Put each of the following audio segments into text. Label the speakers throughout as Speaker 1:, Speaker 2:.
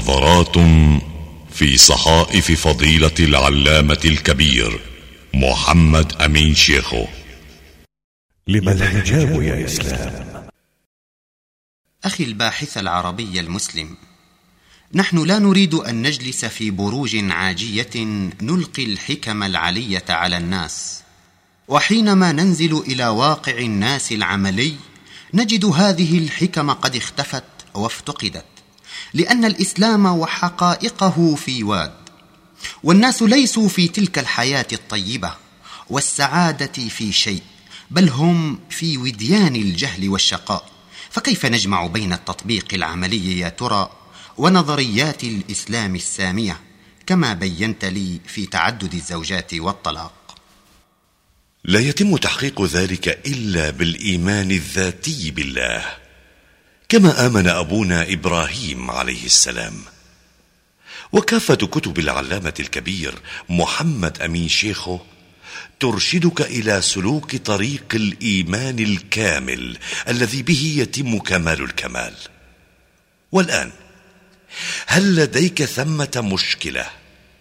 Speaker 1: نظرات في صحائف فضيلة العلامة الكبير محمد أمين شيخو.
Speaker 2: لما الحجاب يا إسلام؟
Speaker 3: أخي الباحث العربي المسلم نحن لا نريد أن نجلس في بروج عاجية نلقي الحكم العلية على الناس وحينما ننزل إلى واقع الناس العملي نجد هذه الحكم قد اختفت وافتقدت. لأن الإسلام وحقائقه في واد والناس ليسوا في تلك الحياة الطيبة والسعادة في شيء بل هم في وديان الجهل والشقاء. فكيف نجمع بين التطبيق العملي يا ترى ونظريات الإسلام السامية؟ كما بينت لي في تعدد الزوجات والطلاق.
Speaker 4: لا يتم تحقيق ذلك إلا بالإيمان الذاتي بالله. كما آمن أبونا إبراهيم عليه السلام. وكافة كتب العلامة الكبير محمد أمين شيخه ترشدك إلى سلوك طريق الإيمان الكامل الذي به يتم كمال الكمال. والآن هل لديك ثمة مشكلة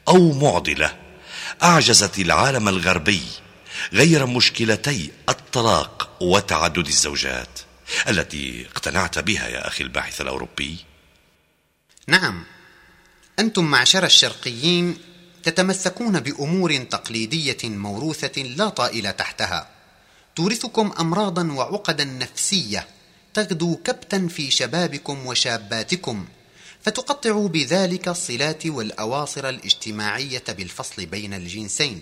Speaker 4: أو معضلة أعجزت العالم الغربي غير مشكلتي الطلاق وتعدد الزوجات؟ التي اقتنعت بها يا أخي الباحث الأوروبي؟
Speaker 3: نعم. أنتم معشر الشرقيين تتمسكون بأمور تقليدية موروثة لا طائل تحتها. تورثكم امراضا وعقدا نفسية تغدو كبتا في شبابكم وشاباتكم. فتقطع بذلك الصلات والأواصر الاجتماعية بالفصل بين الجنسين.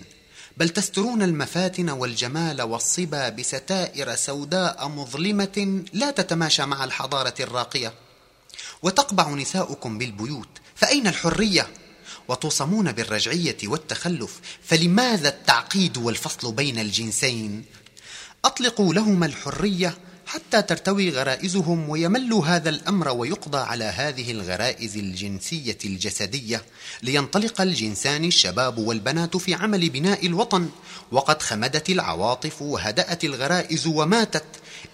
Speaker 3: بل تسترون المفاتن والجمال والصبا بستائر سوداء مظلمة لا تتماشى مع الحضارة الراقية. وتقبع نساؤكم بالبيوت فأين الحرية؟ وتصمون بالرجعية والتخلف فلماذا التعقيد والفصل بين الجنسين؟ أطلقوا لهما الحرية حتى ترتوي غرائزهم ويمل هذا الأمر ويقضى على هذه الغرائز الجنسية الجسدية لينطلق الجنسان الشباب والبنات في عمل بناء الوطن وقد خمدت العواطف وهدأت الغرائز وماتت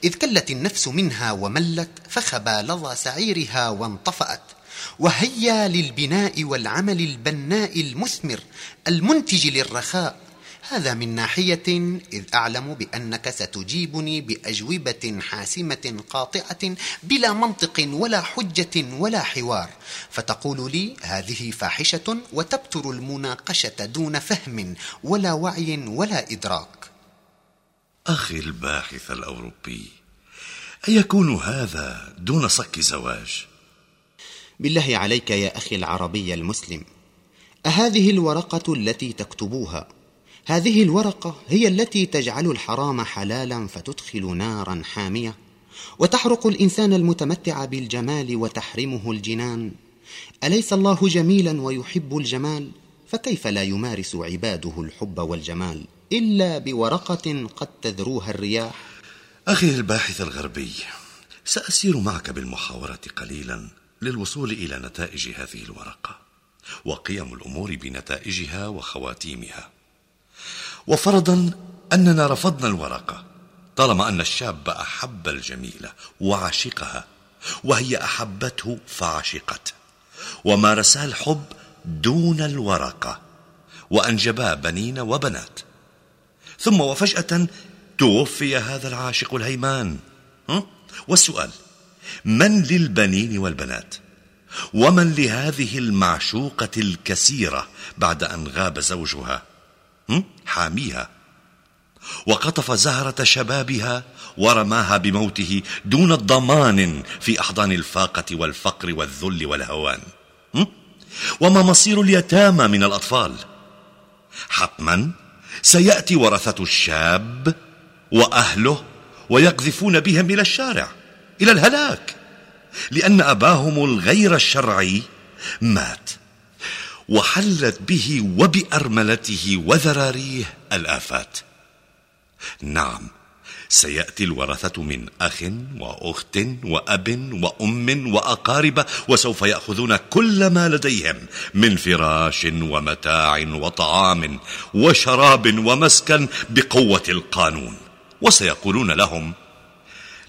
Speaker 3: إذ كلت النفس منها وملت فخبى لظى سعيرها وانطفأت. وهيا للبناء والعمل البناء المثمر المنتج للرخاء هذا من ناحية إذ أعلم بأنك ستجيبني بأجوبة حاسمة قاطعة بلا منطق ولا حجة ولا حوار. فتقول لي هذه فاحشة وتبتر المناقشة دون فهم ولا وعي ولا إدراك.
Speaker 4: أخي الباحث الأوروبي أيكون هذا دون صك زواج؟
Speaker 3: بالله عليك يا أخي العربي المسلم أهذه الورقة التي تكتبوها هذه الورقة هي التي تجعل الحرام حلالا فتدخل نارا حامية وتحرق الإنسان المتمتع بالجمال وتحرمه الجنان. أليس الله جميلا ويحب الجمال؟ فكيف لا يمارس عباده الحب والجمال إلا بورقة قد تذروها الرياح؟
Speaker 4: أخي الباحث الغربي سأسير معك بالمحاورة قليلا للوصول إلى نتائج هذه الورقة وقيم الأمور بنتائجها وخواتيمها. وفرضا أننا رفضنا الورقة طالما أن الشاب أحب الجميلة وعشقها وهي أحبته فعشقته ومارسا الحب دون الورقة وأنجبا بنين وبنات. ثم وفجأة توفي هذا العاشق الهيمان. والسؤال من للبنين والبنات؟ ومن لهذه المعشوقة الكثيرة بعد أن غاب زوجها؟ حاميها. وقطف زهرة شبابها ورماها بموته دون ضمان في أحضان الفاقة والفقر والذل والهوان. وما مصير اليتامى من الأطفال. حتما سيأتي ورثة الشاب وأهله ويقذفون بهم إلى الشارع إلى الهلاك لأن أباهم الغير الشرعي مات. وحلت به وبأرملته وذراريه الآفات. نعم سيأتي الورثة من أخ وأخت وأب وأم وأقارب وسوف يأخذون كل ما لديهم من فراش ومتاع وطعام وشراب ومسكن بقوة القانون. وسيقولون لهم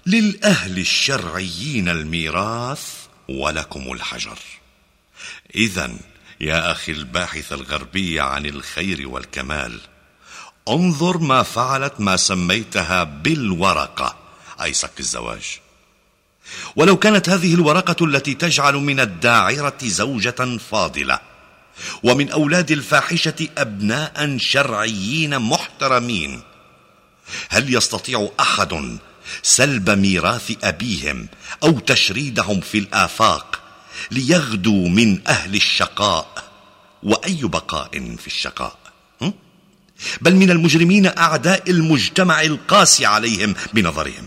Speaker 4: للأهل الشرعيين الميراث ولكم الحجر. إذا يا أخي الباحث الغربي عن الخير والكمال انظر ما فعلت ما سميتها بالورقة أي صك الزواج. ولو كانت هذه الورقة التي تجعل من الداعرة زوجة فاضلة ومن أولاد الفاحشة أبناء شرعيين محترمين هل يستطيع أحد سلب ميراث أبيهم أو تشريدهم في الآفاق ليغدوا من أهل الشقاء. وأي بقاء في الشقاء؟ بل من المجرمين أعداء المجتمع القاسي عليهم بنظرهم.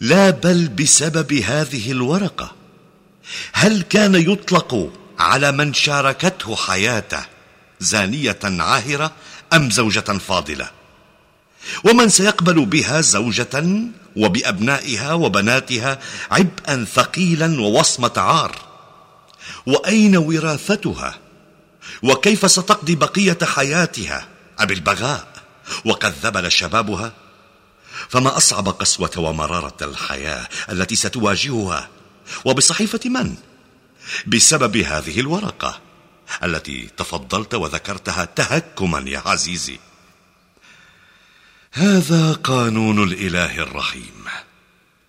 Speaker 4: لا بل بسبب هذه الورقة. هل كان يطلق على من شاركته حياته زانية عاهرة أم زوجة فاضلة؟ ومن سيقبل بها زوجة وبأبنائها وبناتها عبئا ثقيلا ووصمة عار. وأين وراثتها؟ وكيف ستقضي بقية حياتها؟ أبالبغاء وقد ذبل شبابها. فما أصعب قسوة ومرارة الحياة التي ستواجهها؟ وبصحيفة من؟ بسبب هذه الورقة التي تفضلت وذكرتها تهكما يا عزيزي. هذا قانون الإله الرحيم.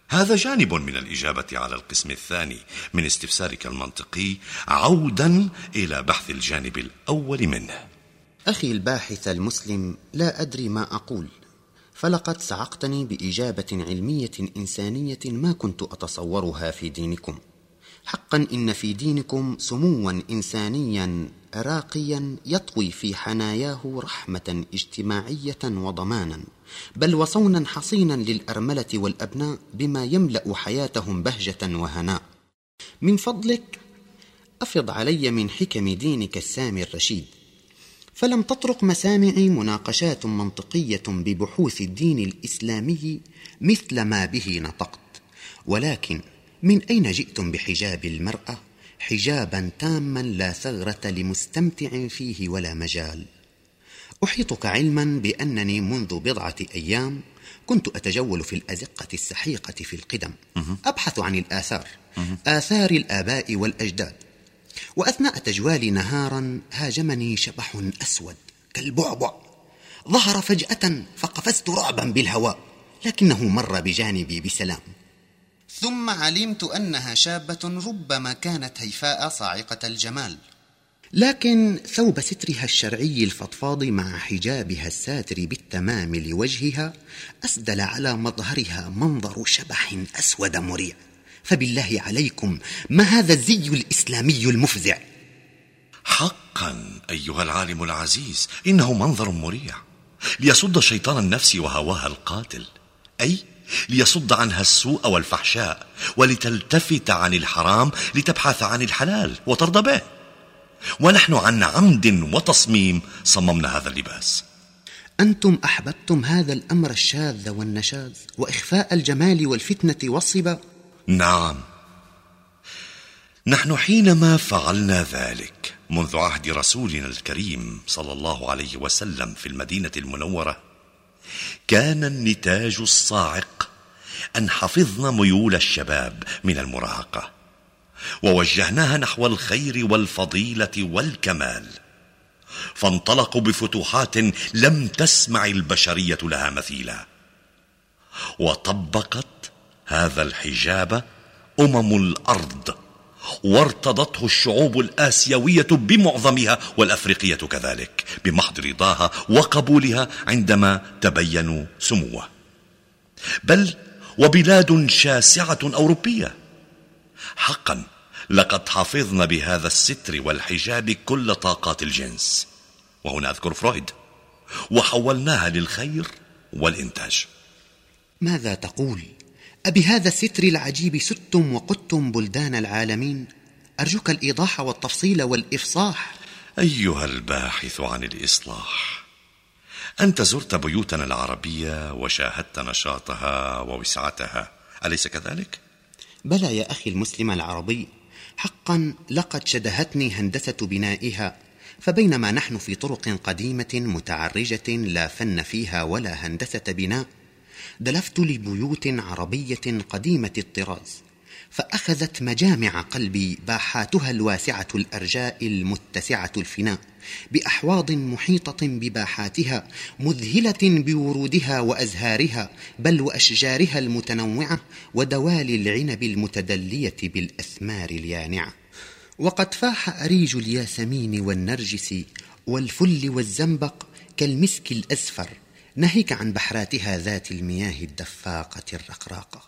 Speaker 4: هذا جانب من الإجابة على القسم الثاني من استفسارك المنطقي عودا إلى بحث الجانب الأول منه.
Speaker 3: أخي الباحث المسلم لا أدري ما أقول. فلقد صعقتني بإجابة علمية إنسانية ما كنت أتصورها في دينكم. حقا إن في دينكم سموا إنسانيا راقيا يطوي في حناياه رحمة اجتماعية وضمانا بل وصونا حصينا للأرملة والأبناء بما يملأ حياتهم بهجة وهناء. من فضلك أفض علي من حكم دينك السامي الرشيد. فلم تطرق مسامعي مناقشات منطقية ببحوث الدين الإسلامي مثل ما به نطقت ولكن من أين جئتم بحجاب المرأة؟ حجابا تاما لا ثغرة لمستمتع فيه ولا مجال. أحيطك علما بأنني منذ بضعة أيام كنت أتجول في الأزقة السحيقة في القدم. أبحث عن الآثار. آثار الآباء والأجداد. وأثناء تجوالي نهارا هاجمني شبح أسود كالبعبع. ظهر فجأة فقفزت رعبا بالهواء لكنه مر بجانبي بسلام. ثم علمت أنها شابة ربما كانت هيفاء صاعقة الجمال. لكن ثوب سترها الشرعي الفضفاض مع حجابها الساتر بالتمام لوجهها أسدل على مظهرها منظر شبح أسود مريع. فبالله عليكم ما هذا الزي الإسلامي المفزع؟
Speaker 4: حقا أيها العالم العزيز إنه منظر مريع. ليصد شيطان النفس وهواها القاتل. أي ليصد عنها السوء والفحشاء ولتلتفت عن الحرام لتبحث عن الحلال وترضى به. ونحن عن عمد وتصميم صممنا هذا اللباس.
Speaker 3: أنتم أحببتم هذا الأمر الشاذ والنشاذ وإخفاء الجمال والفتنة والصبا؟
Speaker 4: نعم. نحن حينما فعلنا ذلك منذ عهد رسولنا الكريم صلى الله عليه وسلم في المدينة المنورة كان النتاج الصاعق أن حفظنا ميول الشباب من المراهقة ووجهناها نحو الخير والفضيلة والكمال. فانطلقوا بفتوحات لم تسمع البشرية لها مثيلا. وطبقت هذا الحجاب أمم الأرض وارتضته الشعوب الآسيوية بمعظمها والأفريقية كذلك بمحض رضاها وقبولها عندما تبينوا سموه. بل وبلاد شاسعة أوروبية. حقا لقد حفظنا بهذا الستر والحجاب كل طاقات الجنس. وهنا أذكر فرويد وحولناها للخير والإنتاج.
Speaker 3: ماذا تقول أبهذا الستر العجيب ستم وقدتم بلدان العالمين أرجوك الإيضاح والتفصيل والإفصاح
Speaker 4: أيها الباحث عن الإصلاح أنت زرت بيوتنا العربية وشاهدت نشاطها ووسعتها أليس كذلك؟
Speaker 3: بلى يا أخي المسلم العربي حقا لقد شدهتني هندسة بنائها فبينما نحن في طرق قديمة متعرجة لا فن فيها ولا هندسة بناء دلفت لبيوت عربية قديمة الطراز فأخذت مجامع قلبي باحاتها الواسعة الأرجاء المتسعة الفناء بأحواض محيطة بباحاتها مذهلة بورودها وأزهارها بل وأشجارها المتنوعة ودوالي العنب المتدلية بالأثمار اليانعة. وقد فاح أريج الياسمين والنرجس والفل والزنبق كالمسك الأزفر ناهيك عن بحراتها ذات المياه الدفاقة الرقراقة.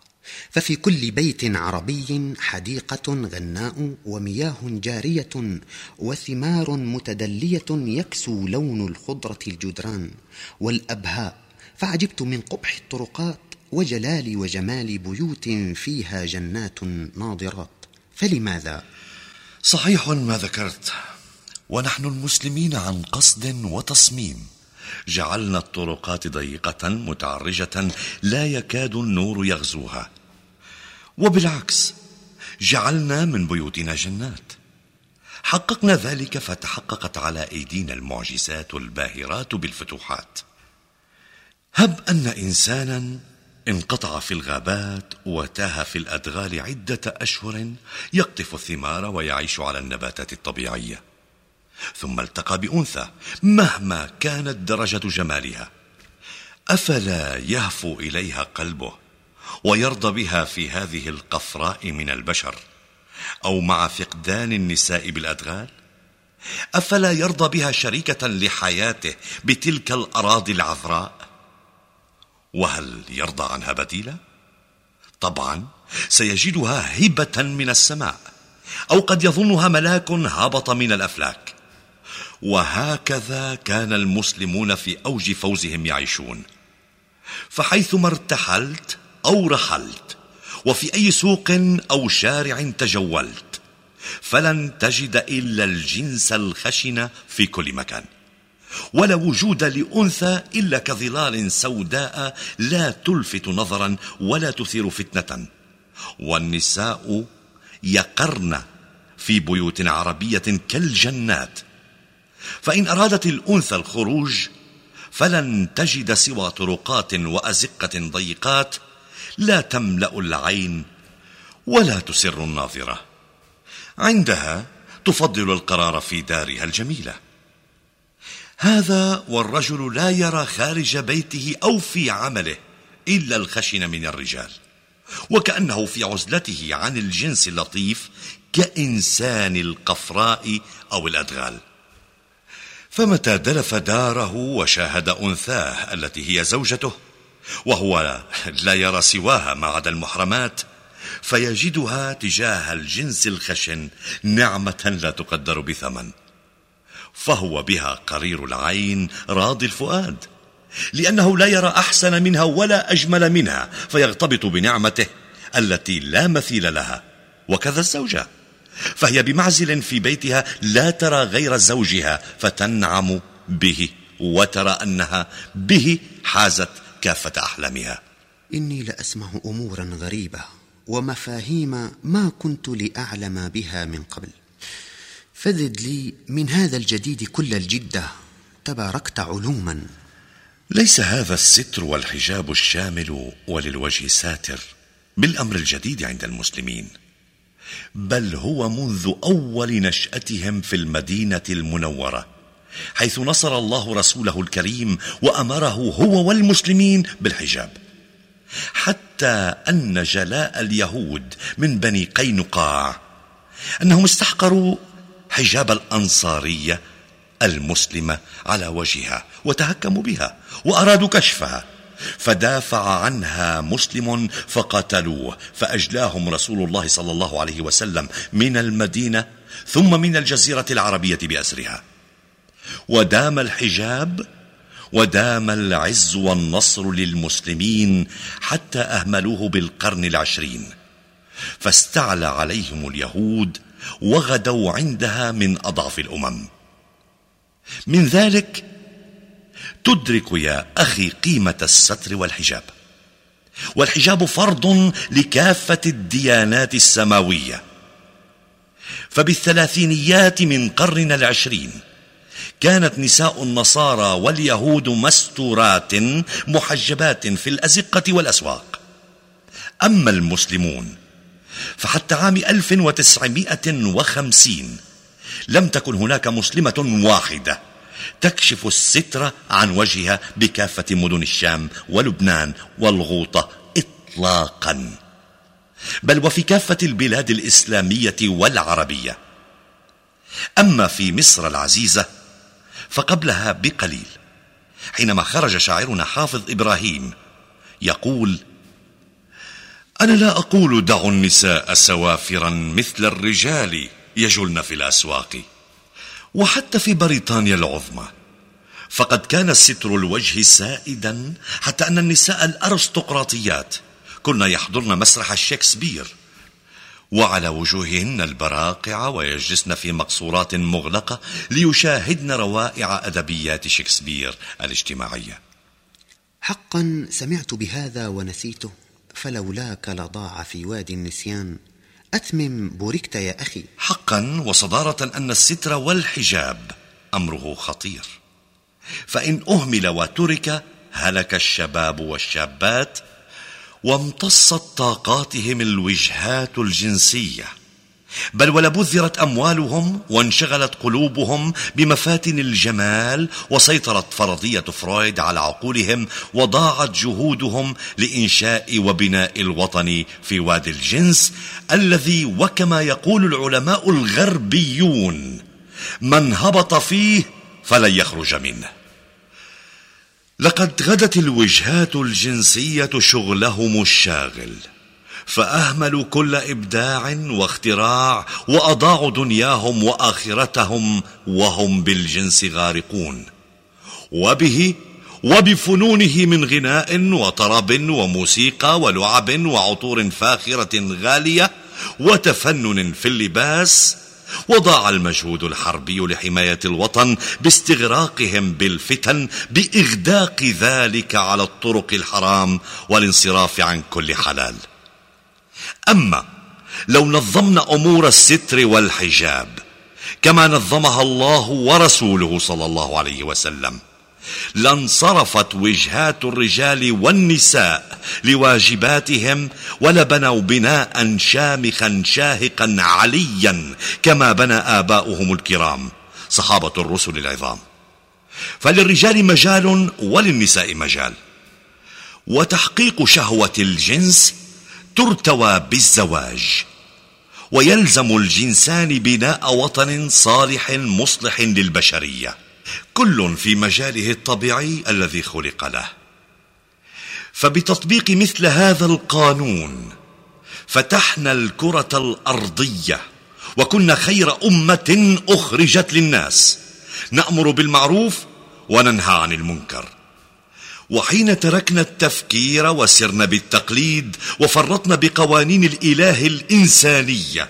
Speaker 3: ففي كل بيت عربي حديقة غناء ومياه جارية وثمار متدلية يكسو لون الخضرة الجدران والأبهاء. فعجبت من قبح الطرقات وجلال وجمال بيوت فيها جنات ناضرات فلماذا؟
Speaker 4: صحيح ما ذكرت. ونحن المسلمين عن قصد وتصميم. جعلنا الطرقات ضيقة متعرجة لا يكاد النور يغزوها. وبالعكس جعلنا من بيوتنا جنات. حققنا ذلك فتحققت على أيدينا المعجزات الباهرات بالفتوحات. هب أن إنسانا انقطع في الغابات وتاه في الأدغال عدة أشهر يقطف الثمار ويعيش على النباتات الطبيعية. ثم التقى بأنثى مهما كانت درجة جمالها. أفلا يهفو إليها قلبه ويرضى بها في هذه القفراء من البشر أو مع فقدان النساء بالأدغال؟ أفلا يرضى بها شريكة لحياته بتلك الأراضي العذراء؟ وهل يرضى عنها بديلا؟ طبعا سيجدها هبة من السماء أو قد يظنها ملاك هبط من الأفلاك. وهكذا كان المسلمون في أوج فوزهم يعيشون. فحيثما ارتحلت أو رحلت وفي أي سوق أو شارع تجولت فلن تجد إلا الجنس الخشن في كل مكان. ولا وجود لأنثى إلا كظلال سوداء لا تلفت نظرا ولا تثير فتنة. والنساء يقرن في بيوت عربية كالجنات. فإن أرادت الأنثى الخروج فلن تجد سوى طرقات وأزقة ضيقات لا تملأ العين ولا تسر الناظرة. عندها تفضل القرار في دارها الجميلة. هذا والرجل لا يرى خارج بيته أو في عمله إلا الخشن من الرجال. وكأنه في عزلته عن الجنس اللطيف كإنسان القفراء أو الأدغال. فمتى دلف داره وشاهد أنثاه التي هي زوجته وهو لا يرى سواها ما عدا المحرمات فيجدها تجاه الجنس الخشن نعمة لا تقدر بثمن. فهو بها قرير العين راضي الفؤاد لأنه لا يرى أحسن منها ولا أجمل منها فيغتبط بنعمته التي لا مثيل لها وكذا الزوجة. فهي بمعزل في بيتها لا ترى غير زوجها فتنعم به وترى أنها به حازت كافة أحلامها.
Speaker 3: إني لاسمع أمورا غريبة ومفاهيم ما كنت لأعلم بها من قبل. فزد لي من هذا الجديد كل الجدة. تباركت علوما.
Speaker 4: ليس هذا الستر والحجاب الشامل وللوجه ساتر بالأمر الجديد عند المسلمين. بل هو منذ أول نشأتهم في المدينة المنورة حيث نصر الله رسوله الكريم وأمره هو والمسلمين بالحجاب. حتى أن جلاء اليهود من بني قينقاع أنهم استحقروا حجاب الأنصارية المسلمة على وجهها وتهكموا بها وأرادوا كشفها. فدافع عنها مسلم فقتلوه فأجلاهم رسول الله صلى الله عليه وسلم من المدينة ثم من الجزيرة العربية بأسرها. ودام الحجاب ودام العز والنصر للمسلمين حتى أهملوه بالقرن العشرين. فاستعلى عليهم اليهود وغدوا عندها من أضعف الأمم. من ذلك تدرك يا أخي قيمة الستر والحجاب. والحجاب فرض لكافة الديانات السماوية. فبالثلاثينيات من قرننا العشرين كانت نساء النصارى واليهود مستورات محجبات في الأزقة والأسواق. أما المسلمون فحتى عام 1950 لم تكن هناك مسلمة واحدة. تكشف الستر عن وجهها بكافة مدن الشام ولبنان والغوطة إطلاقا. بل وفي كافة البلاد الإسلامية والعربية. أما في مصر العزيزة فقبلها بقليل حينما خرج شاعرنا حافظ إبراهيم يقول أنا لا أقول دعوا النساء سوافرا مثل الرجال يجلن في الأسواق. وحتى في بريطانيا العظمى. فقد كان ستر الوجه سائدا حتى أن النساء الأرستقراطيات كن يحضرن مسرح الشكسبير وعلى وجوههن البراقع ويجلسن في مقصورات مغلقة ليشاهدن روائع أدبيات شكسبير الاجتماعية.
Speaker 3: حقا سمعت بهذا ونسيته فلولاك لضاع في وادي النسيان. أتمم بوركت يا أخي.
Speaker 4: حقا وصدارة أن الستر والحجاب أمره خطير. فإن أهمل وترك هلك الشباب والشابات وامتصت طاقاتهم الوجهات الجنسية. بل ولبذرت أموالهم وانشغلت قلوبهم بمفاتن الجمال وسيطرت فرضية فرويد على عقولهم وضاعت جهودهم لإنشاء وبناء الوطن في وادي الجنس الذي وكما يقول العلماء الغربيون من هبط فيه فلن يخرج منه. لقد غدت الوجهات الجنسية شغلهم الشاغل. فأهملوا كل إبداع واختراع وأضاعوا دنياهم وآخرتهم وهم بالجنس غارقون. وبه وبفنونه من غناء وطرب وموسيقى ولعب وعطور فاخرة غالية وتفنن في اللباس وضاع المجهود الحربي لحماية الوطن باستغراقهم بالفتن بإغداق ذلك على الطرق الحرام والانصراف عن كل حلال. أما لو نظمنا أمور الستر والحجاب كما نظمها الله ورسوله صلى الله عليه وسلم لانصرفت وجهات الرجال والنساء لواجباتهم ولبنوا بناء شامخا شاهقا عليا كما بنى آباؤهم الكرام صحابة الرسل العظام. فللرجال مجال وللنساء مجال. وتحقيق شهوة الجنس ترتوى بالزواج ويلزم الجنسان بناء وطن صالح مصلح للبشرية كل في مجاله الطبيعي الذي خلق له. فبتطبيق مثل هذا القانون فتحنا الكرة الأرضية وكنا خير أمة أخرجت للناس. نأمر بالمعروف وننهى عن المنكر. وحين تركنا التفكير وسرنا بالتقليد وفرطنا بقوانين الإله الإنسانية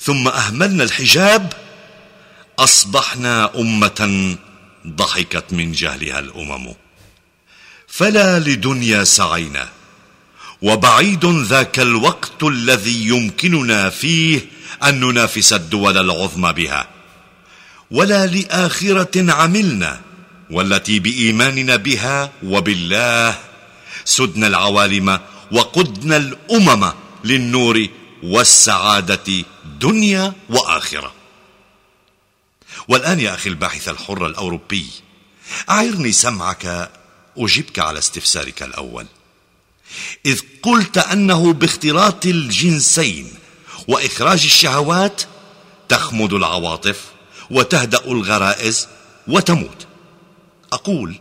Speaker 4: ثم أهملنا الحجاب أصبحنا أمة ضحكت من جهلها الأمم. فلا لدنيا سعينا وبعيد ذاك الوقت الذي يمكننا فيه أن ننافس الدول العظمى بها ولا لآخرة عملنا. والتي بإيماننا بها وبالله سدنا العوالم وقدنا الأمم للنور والسعادة دنيا وآخرة. والآن يا أخي الباحث الحر الأوروبي أعرني سمعك اجبك على استفسارك الأول. إذ قلت أنه باختلاط الجنسين وإخراج الشهوات تخمد العواطف وتهدأ الغرائز وتموت. أقول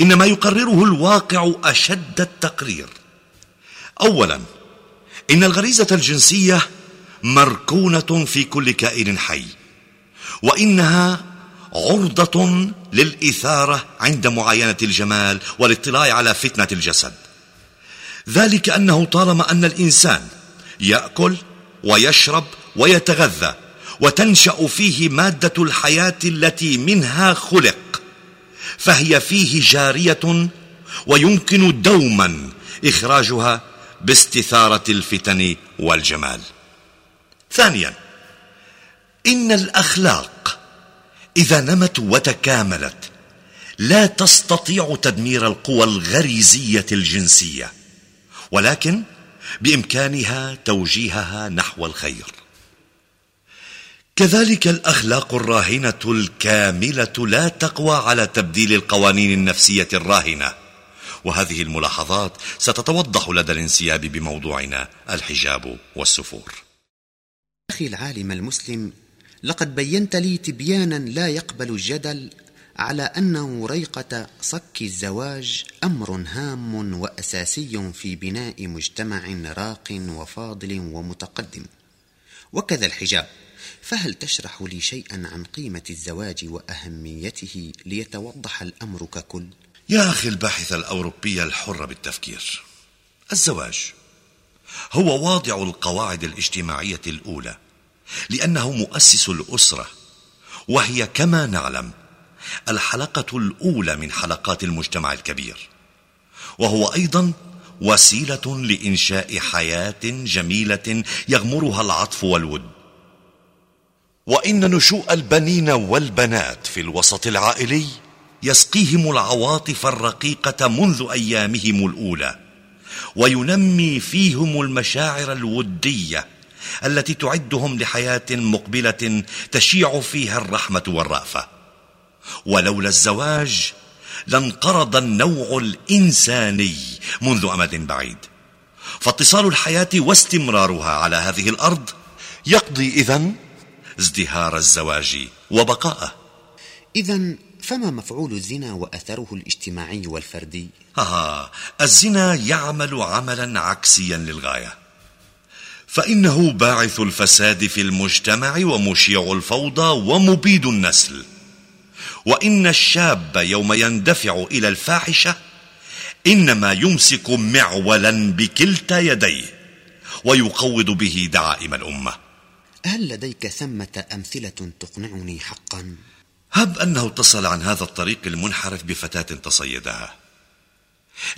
Speaker 4: ان ما يقرره الواقع أشد التقرير. اولا إن الغريزة الجنسية مركونة في كل كائن حي وإنها عرضة للإثارة عند معاينة الجمال والاطلاع على فتنة الجسد. ذلك أنه طالما أن الإنسان يأكل ويشرب ويتغذى وتنشأ فيه مادة الحياة التي منها خلق فهي فيه جارية ويمكن دوما إخراجها باستثارة الفتن والجمال. ثانيا إن الأخلاق إذا نمت وتكاملت لا تستطيع تدمير القوى الغريزية الجنسية ولكن بإمكانها توجيهها نحو الخير. كذلك الأخلاق الراهنة الكاملة لا تقوى على تبديل القوانين النفسية الراهنة. وهذه الملاحظات ستتوضح لدى الانسياب بموضوعنا الحجاب والسفور.
Speaker 3: أخي العالم المسلم لقد بينت لي تبيانا لا يقبل الجدل على أن ريقه صك الزواج أمر هام وأساسي في بناء مجتمع راق وفاضل ومتقدم. وكذا الحجاب. فهل تشرح لي شيئا عن قيمة الزواج وأهميته ليتوضح الأمر ككل؟
Speaker 4: يا أخي الباحث الاوروبي الحر بالتفكير الزواج هو واضع القواعد الاجتماعية الأولى لأنه مؤسس الأسرة وهي كما نعلم الحلقة الأولى من حلقات المجتمع الكبير وهو أيضا وسيلة لإنشاء حياة جميلة يغمرها العطف والود. وإن نشوء البنين والبنات في الوسط العائلي يسقيهم العواطف الرقيقة منذ أيامهم الأولى وينمي فيهم المشاعر الودية التي تعدهم لحياة مقبلة تشيع فيها الرحمة والرأفة. ولولا الزواج لانقرض النوع الإنساني منذ أمد بعيد. فاتصال الحياة واستمرارها على هذه الأرض يقضي إذن ازدهار الزواج وبقاءه.
Speaker 3: اذا فما مفعول الزنا وأثره الاجتماعي والفردي؟
Speaker 4: آه الزنا يعمل عملا عكسيا للغاية. فإنه باعث الفساد في المجتمع ومشيع الفوضى ومبيد النسل. وإن الشاب يوم يندفع إلى الفاحشة إنما يمسك معولا بكلتا يديه ويقوض به دعائم الأمة.
Speaker 3: هل لديك ثمة أمثلة تقنعني حقا؟
Speaker 4: هب أنه اتصل عن هذا الطريق المنحرف بفتاة تصيدها.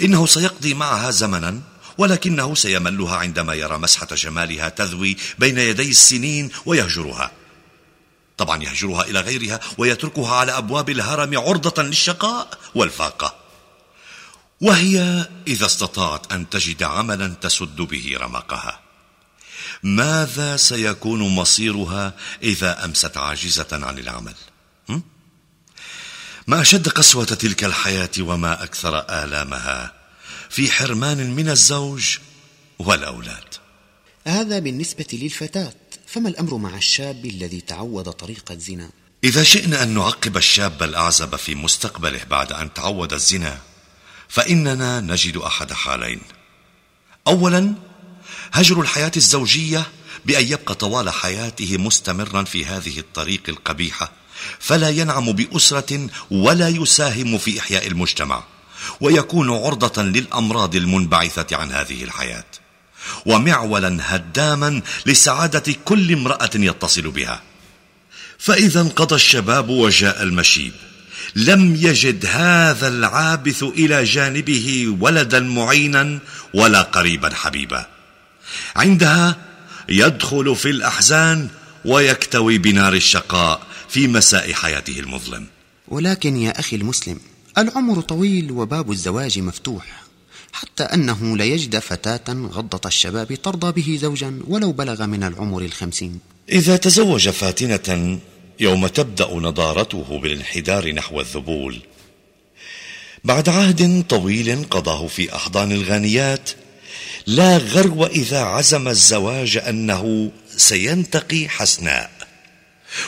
Speaker 4: إنه سيقضي معها زمنا ولكنه سيملها عندما يرى مسحة جمالها تذوي بين يدي السنين ويهجرها. طبعا يهجرها إلى غيرها ويتركها على أبواب الهرم عرضة للشقاء والفاقة. وهي إذا استطاعت أن تجد عملا تسد به رمقها. ماذا سيكون مصيرها إذا أمست عاجزة عن العمل؟ ما أشد قسوة تلك الحياة وما أكثر آلامها في حرمان من الزوج والأولاد.
Speaker 3: هذا بالنسبة للفتاة فما الأمر مع الشاب الذي تعود طريق الزنا؟
Speaker 4: إذا شئنا أن نعقب الشاب الأعزب في مستقبله بعد أن تعود الزنا فإننا نجد أحد حالين. اولا هجر الحياة الزوجية بأن يبقى طوال حياته مستمرا في هذه الطريق القبيحة فلا ينعم بأسرة ولا يساهم في إحياء المجتمع ويكون عرضة للأمراض المنبعثة عن هذه الحياة. ومعولا هداما لسعادة كل امرأة يتصل بها. فإذا انقضى الشباب وجاء المشيب. لم يجد هذا العابث إلى جانبه ولدا معينا ولا قريبا حبيبا. عندها يدخل في الأحزان ويكتوي بنار الشقاء في مساء حياته المظلم.
Speaker 3: ولكن يا أخي المسلم العمر طويل وباب الزواج مفتوح حتى أنه ليجد فتاة غضة الشباب ترضى به زوجا ولو بلغ من العمر الخمسين.
Speaker 4: إذا تزوج فاتنة يوم تبدأ نضارته بالانحدار نحو الذبول. بعد عهد طويل قضاه في أحضان الغانيات لا غرو إذا عزم الزواج أنه سينتقي حسناء.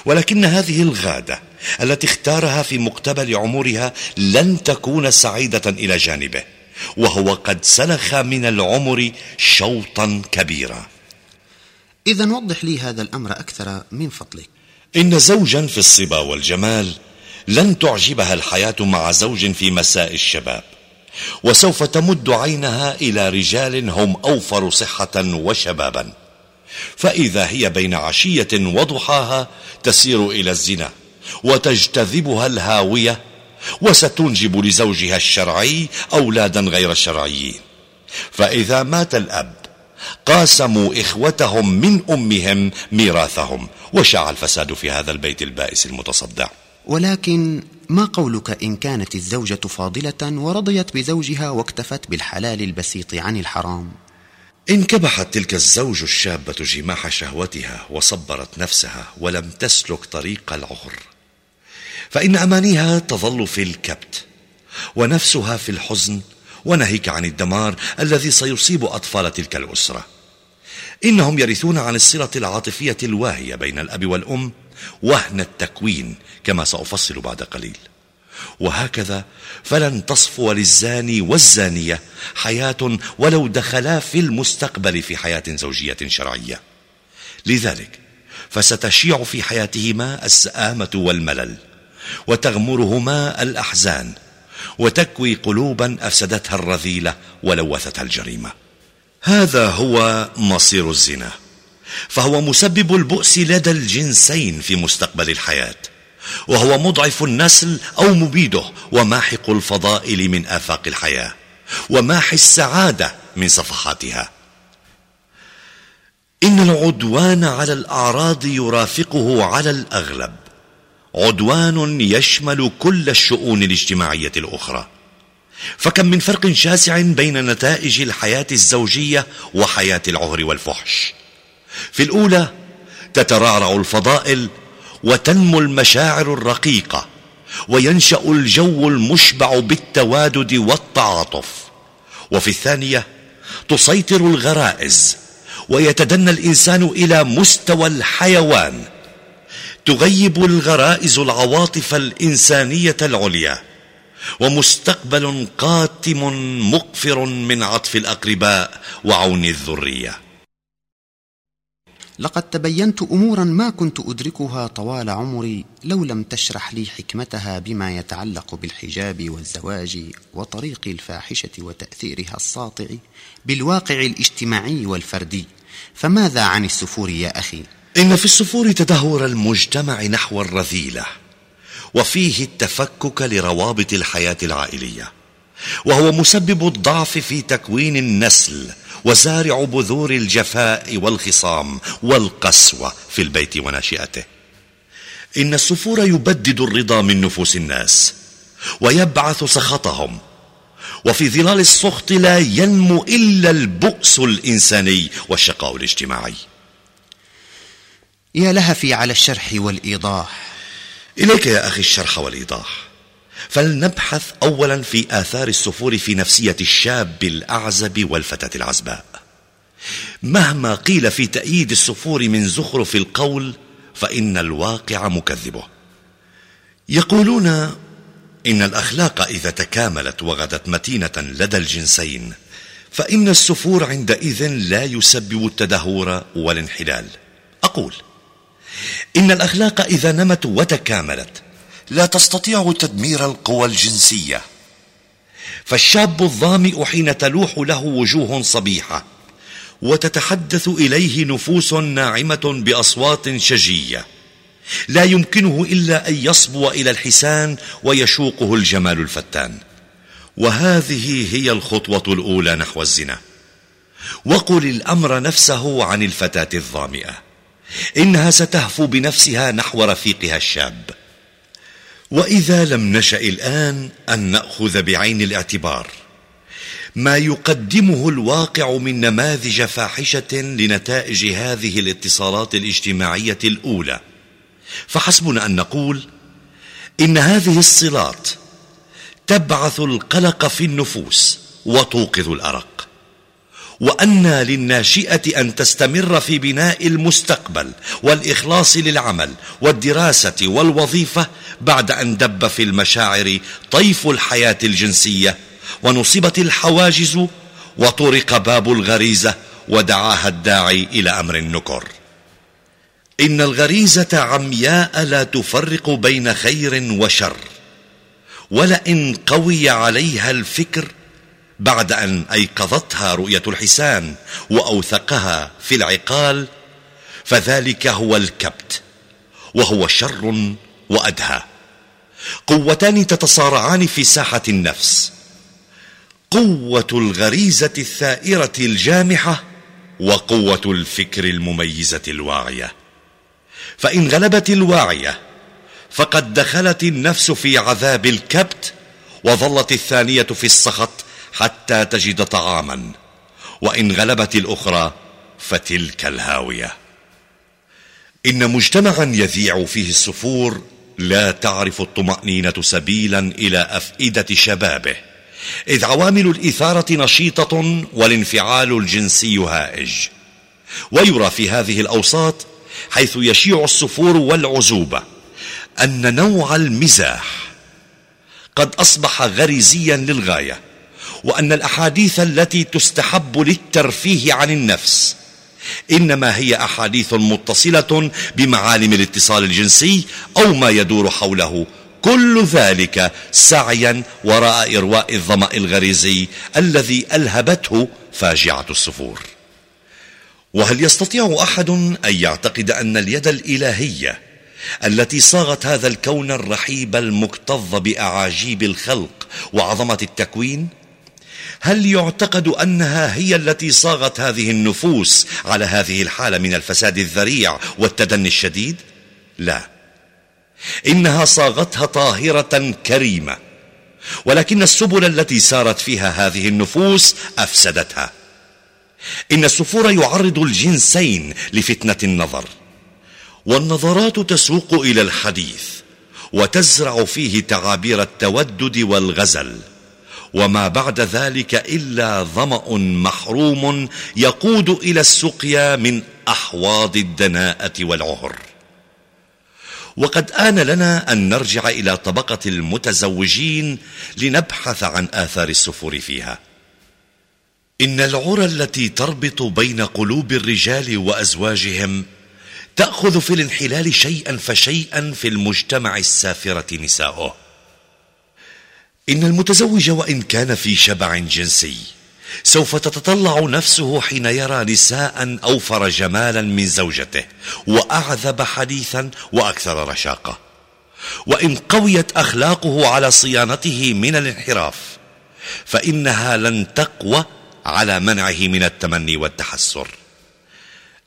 Speaker 4: ولكن هذه الغادة التي اختارها في مقتبل عمرها لن تكون سعيدة إلى جانبه وهو قد سلخ من العمر شوطا كبيرا.
Speaker 3: إذا وضح لي هذا الأمر أكثر من فضلك.
Speaker 4: إن زوجا في الصبا والجمال لن تعجبها الحياة مع زوج في مساء الشباب. وسوف تمد عينها إلى رجال هم أوفر صحة وشبابا. فإذا هي بين عشية وضحاها تسير إلى الزنا وتجتذبها الهاوية وستنجب لزوجها الشرعي أولادا غير شرعيين فإذا مات الأب قاسموا إخوتهم من أمهم ميراثهم وشاع الفساد في هذا البيت البائس المتصدع.
Speaker 3: ولكن ما قولك إن كانت الزوجة فاضلة ورضيت بزوجها واكتفت بالحلال البسيط عن الحرام؟
Speaker 4: انكبحت تلك الزوج الشابة جماح شهوتها وصبرت نفسها ولم تسلك طريق العهر. فإن أمانيها تظل في الكبت ونفسها في الحزن وناهيك عن الدمار الذي سيصيب أطفال تلك الأسرة. إنهم يرثون عن الصلة العاطفية الواهية بين الأب والأم وهن التكوين كما سأفصل بعد قليل. وهكذا فلن تصفو للزاني والزانية حياة ولو دخلا في المستقبل في حياة زوجية شرعية. لذلك فستشيع في حياتهما السآمة والملل وتغمرهما الأحزان وتكوي قلوبا أفسدتها الرذيلة ولوثتها الجريمة. هذا هو مصير الزنا. فهو مسبب البؤس لدى الجنسين في مستقبل الحياة وهو مضعف النسل أو مبيده وماحق الفضائل من آفاق الحياة وماحي السعادة من صفحاتها. إن العدوان على الأعراض يرافقه على الأغلب. عدوان يشمل كل الشؤون الاجتماعية الأخرى. فكم من فرق شاسع بين نتائج الحياة الزوجية وحياة العهر والفحش. في الأولى تترعرع الفضائل وتنمو المشاعر الرقيقة وينشأ الجو المشبع بالتوادد والتعاطف. وفي الثانية تسيطر الغرائز ويتدنى الإنسان إلى مستوى الحيوان. تغيب الغرائز العواطف الإنسانية العليا. ومستقبل قاتم مقفر من عطف الأقرباء وعون الذرية.
Speaker 3: لقد تبينت أمورا ما كنت أدركها طوال عمري لو لم تشرح لي حكمتها بما يتعلق بالحجاب والزواج وطريق الفاحشة وتأثيرها الساطع بالواقع الاجتماعي والفردي. فماذا عن السفور يا أخي؟
Speaker 4: إن في السفور تدهور المجتمع نحو الرذيلة وفيه التفكك لروابط الحياة العائلية وهو مسبب الضعف في تكوين النسل وزارع بذور الجفاء والخصام والقسوه في البيت وناشئته. إن السفور يبدد الرضا من نفوس الناس ويبعث سخطهم وفي ظلال السخط لا ينمو إلا البؤس الإنساني والشقاء الاجتماعي.
Speaker 3: يا لهفي على الشرح والإيضاح.
Speaker 4: إليك يا أخي الشرح والإيضاح. فلنبحث اولا في آثار السفور في نفسية الشاب الأعزب والفتاة العزباء. مهما قيل في تأييد السفور من زخرف القول فإن الواقع مكذبه. يقولون إن الأخلاق إذا تكاملت وغدت متينة لدى الجنسين فإن السفور عندئذ لا يسبب التدهور والانحلال. أقول إن الأخلاق إذا نمت وتكاملت لا تستطيع تدمير القوى الجنسية. فالشاب الظامئ حين تلوح له وجوه صبيحة وتتحدث إليه نفوس ناعمة بأصوات شجية لا يمكنه إلا أن يصبو إلى الحسان ويشوقه الجمال الفتان. وهذه هي الخطوة الأولى نحو الزنا. وقل الأمر نفسه عن الفتاة الظامئة إنها ستهفو بنفسها نحو رفيقها الشاب. وإذا لم نشأ الآن أن نأخذ بعين الاعتبار. ما يقدمه الواقع من نماذج فاحشة لنتائج هذه الاتصالات الاجتماعية الأولى. فحسبنا أن نقول إن هذه الصلات تبعث القلق في النفوس وتوقظ الأرق. وأن للناشئة أن تستمر في بناء المستقبل والإخلاص للعمل والدراسة والوظيفة بعد أن دب في المشاعر طيف الحياة الجنسية ونصبت الحواجز وطرق باب الغريزة ودعاها الداعي إلى أمر النكر. إن الغريزة عمياء لا تفرق بين خير وشر ولئن قوي عليها الفكر بعد أن أيقظتها رؤية الحسان وأوثقها في العقال فذلك هو الكبت وهو شر وأدهى. قوتان تتصارعان في ساحة النفس. قوة الغريزة الثائرة الجامحة وقوة الفكر المميزة الواعية. فإن غلبت الواعية فقد دخلت النفس في عذاب الكبت وظلت الثانية في السخط حتى تجد طعاما. وإن غلبت الأخرى فتلك الهاوية. إن مجتمعا يذيع فيه السفور لا تعرف الطمأنينة سبيلا إلى أفئدة شبابه. إذ عوامل الإثارة نشيطة والانفعال الجنسي هائج. ويرى في هذه الأوساط حيث يشيع السفور والعزوبة أن نوع المزاح قد أصبح غريزيا للغاية. وأن الأحاديث التي تستحب للترفيه عن النفس إنما هي أحاديث متصلة بمعالم الاتصال الجنسي أو ما يدور حوله. كل ذلك سعيا وراء إرواء الظمأ الغريزي الذي ألهبته فاجعة السفور وهل يستطيع أحد أن يعتقد أن اليد الإلهية التي صاغت هذا الكون الرحيب المكتظ بأعاجيب الخلق وعظمة التكوين هل يعتقد أنها هي التي صاغت هذه النفوس على هذه الحالة من الفساد الذريع والتدني الشديد؟ لا. إنها صاغتها طاهرة كريمة ولكن السبل التي سارت فيها هذه النفوس أفسدتها. إن السفور يعرض الجنسين لفتنة النظر والنظرات تسوق إلى الحديث وتزرع فيه تعابير التودد والغزل. وما بعد ذلك إلا ظمأ محروم يقود إلى السقيا من أحواض الدناءة والعهر. وقد آن لنا أن نرجع إلى طبقة المتزوجين لنبحث عن آثار السفور فيها. إن العرى التي تربط بين قلوب الرجال وأزواجهم تأخذ في الانحلال شيئا فشيئا في المجتمع السافرة نساؤه. إن المتزوج وإن كان في شبع جنسي سوف تتطلع نفسه حين يرى نساء أوفر جمالا من زوجته وأعذب حديثا وأكثر رشاقة. وإن قويت أخلاقه على صيانته من الانحراف فإنها لن تقوى على منعه من التمني والتحسر.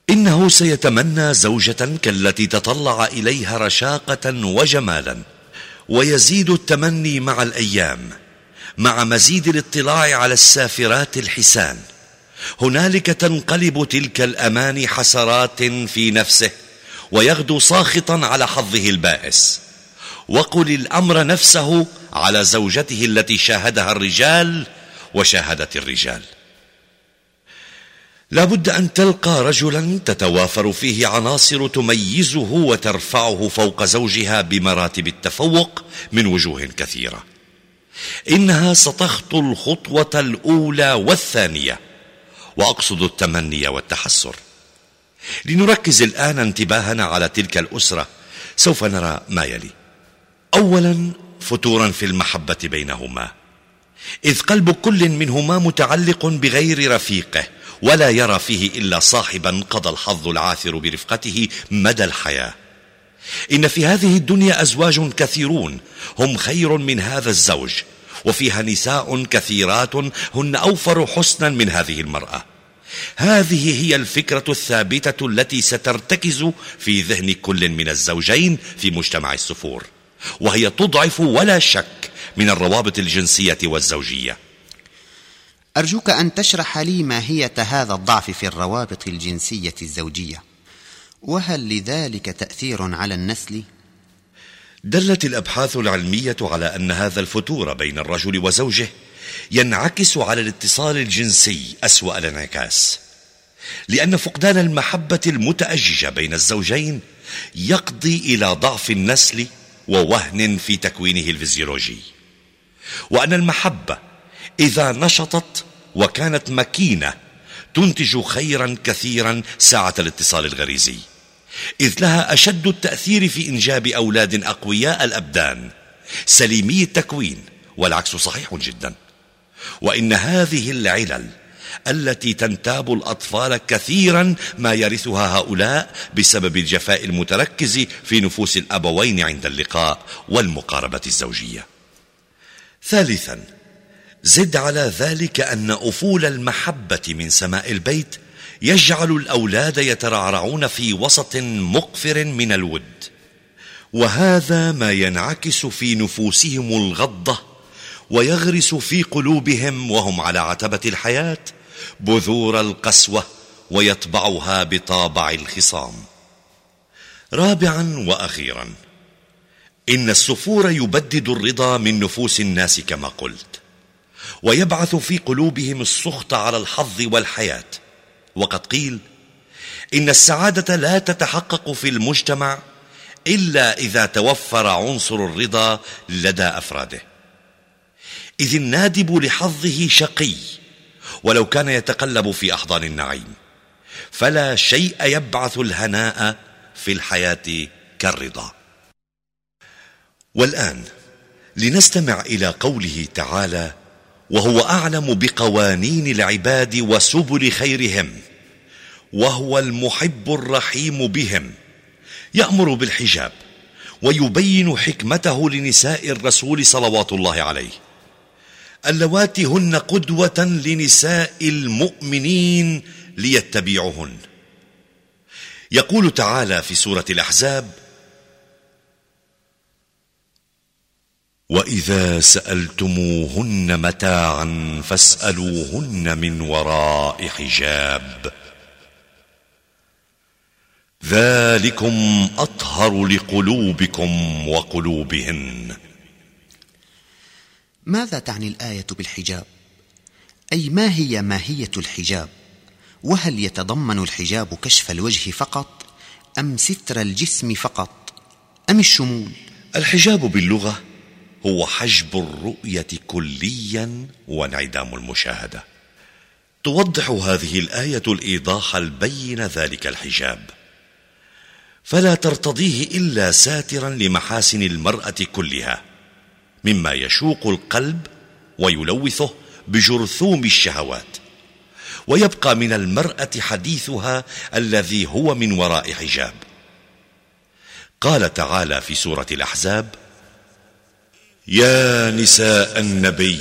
Speaker 4: إنه سيتمنى زوجة كالتي تطلع إليها رشاقة وجمالا. ويزيد التمني مع الأيام مع مزيد الاطلاع على السافرات الحسان. هنالك تنقلب تلك الأماني حسرات في نفسه ويغدو ساخطا على حظه البائس. وقل الأمر نفسه على زوجته التي شاهدها الرجال وشاهدت الرجال. لا بد أن تلقى رجلا تتوافر فيه عناصر تميزه وترفعه فوق زوجها بمراتب التفوق من وجوه كثيرة. إنها ستخطو الخطوة الأولى والثانية وأقصد التمني والتحسر. لنركز الآن انتباهنا على تلك الأسرة سوف نرى ما يلي. أولا فتورا في المحبة بينهما إذ قلب كل منهما متعلق بغير رفيقه. ولا يرى فيه إلا صاحبا قضى الحظ العاثر برفقته مدى الحياة. إن في هذه الدنيا أزواج كثيرون هم خير من هذا الزوج وفيها نساء كثيرات هن أوفر حسنا من هذه المرأة. هذه هي الفكرة الثابتة التي سترتكز في ذهن كل من الزوجين في مجتمع السفور وهي تضعف ولا شك من الروابط الجنسية والزوجية.
Speaker 3: أرجوك أن تشرح لي ماهية هذا الضعف في الروابط الجنسية الزوجية. وهل لذلك تأثير على النسل؟
Speaker 4: دلت الأبحاث العلمية على أن هذا الفتور بين الرجل وزوجه ينعكس على الاتصال الجنسي أسوأ الانعكاس. لأن فقدان المحبة المتأججة بين الزوجين يقضي إلى ضعف النسل ووهن في تكوينه الفيزيولوجي. وأن المحبة إذا نشطت وكانت مكينة تنتج خيرا كثيرا ساعة الاتصال الغريزي. إذ لها أشد التأثير في إنجاب أولاد أقوياء الأبدان. سليمي التكوين والعكس صحيح جدا. وإن هذه العلل التي تنتاب الأطفال كثيرا ما يرثها هؤلاء بسبب الجفاء المتركز في نفوس الأبوين عند اللقاء والمقاربة الزوجية. ثالثا زد على ذلك أن أفول المحبة من سماء البيت يجعل الأولاد يترعرعون في وسط مقفر من الود. وهذا ما ينعكس في نفوسهم الغضة ويغرس في قلوبهم وهم على عتبة الحياة بذور القسوة ويطبعها بطابع الخصام. رابعا وأخيرا إن السفور يبدد الرضا من نفوس الناس كما قلت. ويبعث في قلوبهم السخط على الحظ والحياة. وقد قيل إن السعادة لا تتحقق في المجتمع إلا إذا توفر عنصر الرضا لدى أفراده. إذ النادب لحظه شقي ولو كان يتقلب في أحضان النعيم. فلا شيء يبعث الهناء في الحياة كالرضا. والآن لنستمع إلى قوله تعالى وهو أعلم بقوانين العباد وسبل خيرهم وهو المحب الرحيم بهم. يأمر بالحجاب ويبين حكمته لنساء الرسول صلوات الله عليه. اللواتي هن قدوة لنساء المؤمنين ليتبعهن يقول تعالى في سورة الأحزاب وإذا سألتموهن متاعا فاسألوهن من وراء حجاب ذلكم أطهر لقلوبكم وقلوبهن
Speaker 3: ماذا تعني الآية بالحجاب؟ أي ما هي ماهية الحجاب؟ وهل يتضمن الحجاب كشف الوجه فقط أم ستر الجسم فقط أم الشمول؟
Speaker 4: الحجاب باللغة هو حجب الرؤية كليا وانعدام المشاهدة. توضح هذه الآية الإيضاح البين ذلك الحجاب. فلا ترتضيه إلا ساترا لمحاسن المرأة كلها مما يشوق القلب ويلوثه بجرثوم الشهوات. ويبقى من المرأة حديثها الذي هو من وراء حجاب. قال تعالى في سورة الأحزاب يا نساء النبي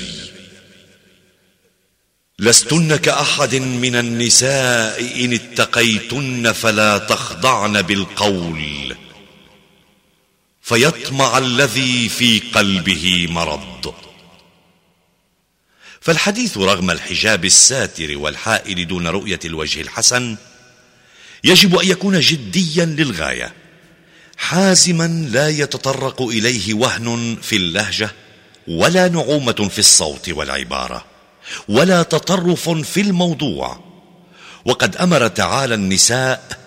Speaker 4: لستن كأحد من النساء إن اتقيتن فلا تخضعن بالقول فيطمع الذي في قلبه مرض. فالحديث رغم الحجاب الساتر والحائل دون رؤية الوجه الحسن يجب أن يكون جديا للغاية. حازما لا يتطرق إليه وهن في اللهجة ولا نعومة في الصوت والعبارة ولا تطرف في الموضوع. وقد أمر تعالى النساء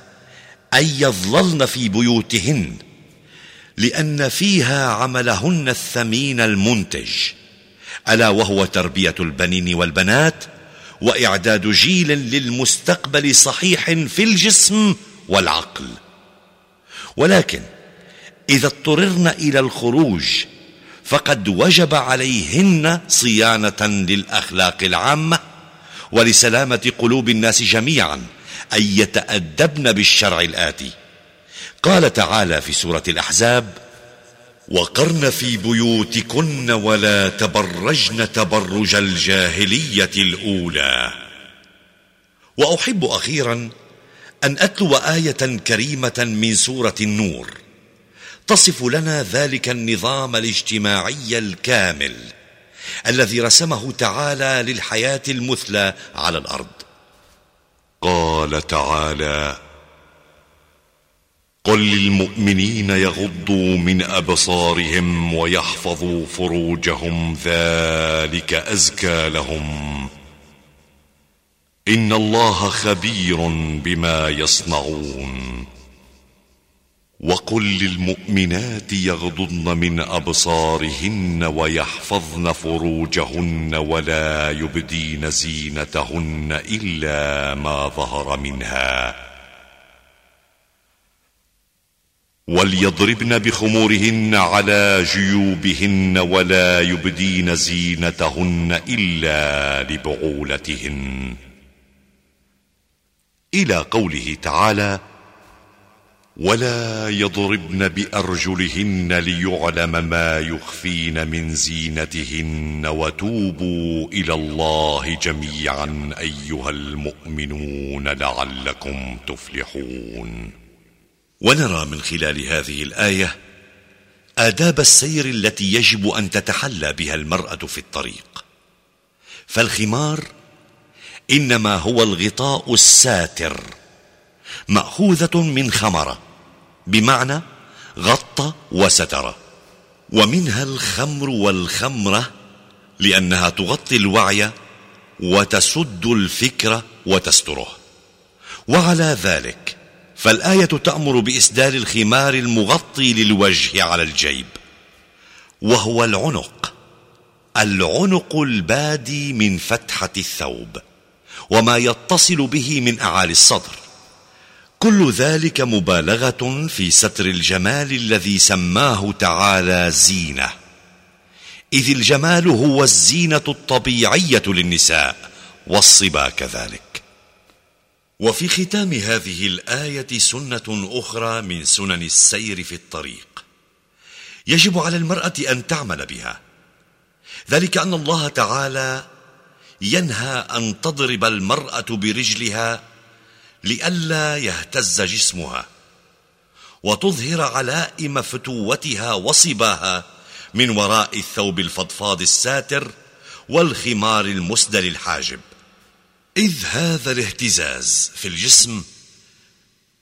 Speaker 4: أن يظللن في بيوتهن لأن فيها عملهن الثمين المنتج ألا وهو تربية البنين والبنات وإعداد جيل للمستقبل صحيح في الجسم والعقل. ولكن إذا اضطررن إلى الخروج فقد وجب عليهن صيانة للأخلاق العامة ولسلامة قلوب الناس جميعا أن يتأدبن بالشرع الآتي. قال تعالى في سورة الأحزاب وقرن في بيوتكن ولا تبرجن تبرج الجاهلية الأولى. وأحب أخيرا أن أتلو آية كريمة من سورة النور. تصف لنا ذلك النظام الاجتماعي الكامل الذي رسمه تعالى للحياة المثلى على الأرض.
Speaker 1: قال تعالى قل للمؤمنين يغضوا من أبصارهم ويحفظوا فروجهم ذلك أزكى لهم. إن الله خبير بما يصنعون. وقل للمؤمنات يغضضن من أبصارهن ويحفظن فروجهن ولا يبدين زينتهن إلا ما ظهر منها. وليضربن بخمورهن على جيوبهن ولا يبدين زينتهن إلا لبعولتهن. إلى قوله تعالى ولا يضربن بأرجلهن ليعلم ما يخفين من زينتهن وتوبوا إلى الله جميعا أيها المؤمنون لعلكم تفلحون.
Speaker 4: ونرى من خلال هذه الآية آداب السير التي يجب أن تتحلى بها المرأة في الطريق. فالخمار إنما هو الغطاء الساتر مأخوذة من خمرة بمعنى غطى وستر ومنها الخمر والخمرة لأنها تغطي الوعي وتسد الفكر وتستره. وعلى ذلك فالآية تأمر بإسدال الخمار المغطي للوجه على الجيب وهو العنق العنق البادي من فتحة الثوب. وما يتصل به من أعالي الصدر. كل ذلك مبالغة في ستر الجمال الذي سماه تعالى زينة. إذ الجمال هو الزينة الطبيعية للنساء والصبا كذلك. وفي ختام هذه الآية سنة أخرى من سنن السير في الطريق. يجب على المرأة أن تعمل بها. ذلك أن الله تعالى ينهى أن تضرب المرأة برجلها لئلا يهتز جسمها وتظهر علائم فتوتها وصباها من وراء الثوب الفضفاض الساتر والخمار المسدل الحاجب. إذ هذا الاهتزاز في الجسم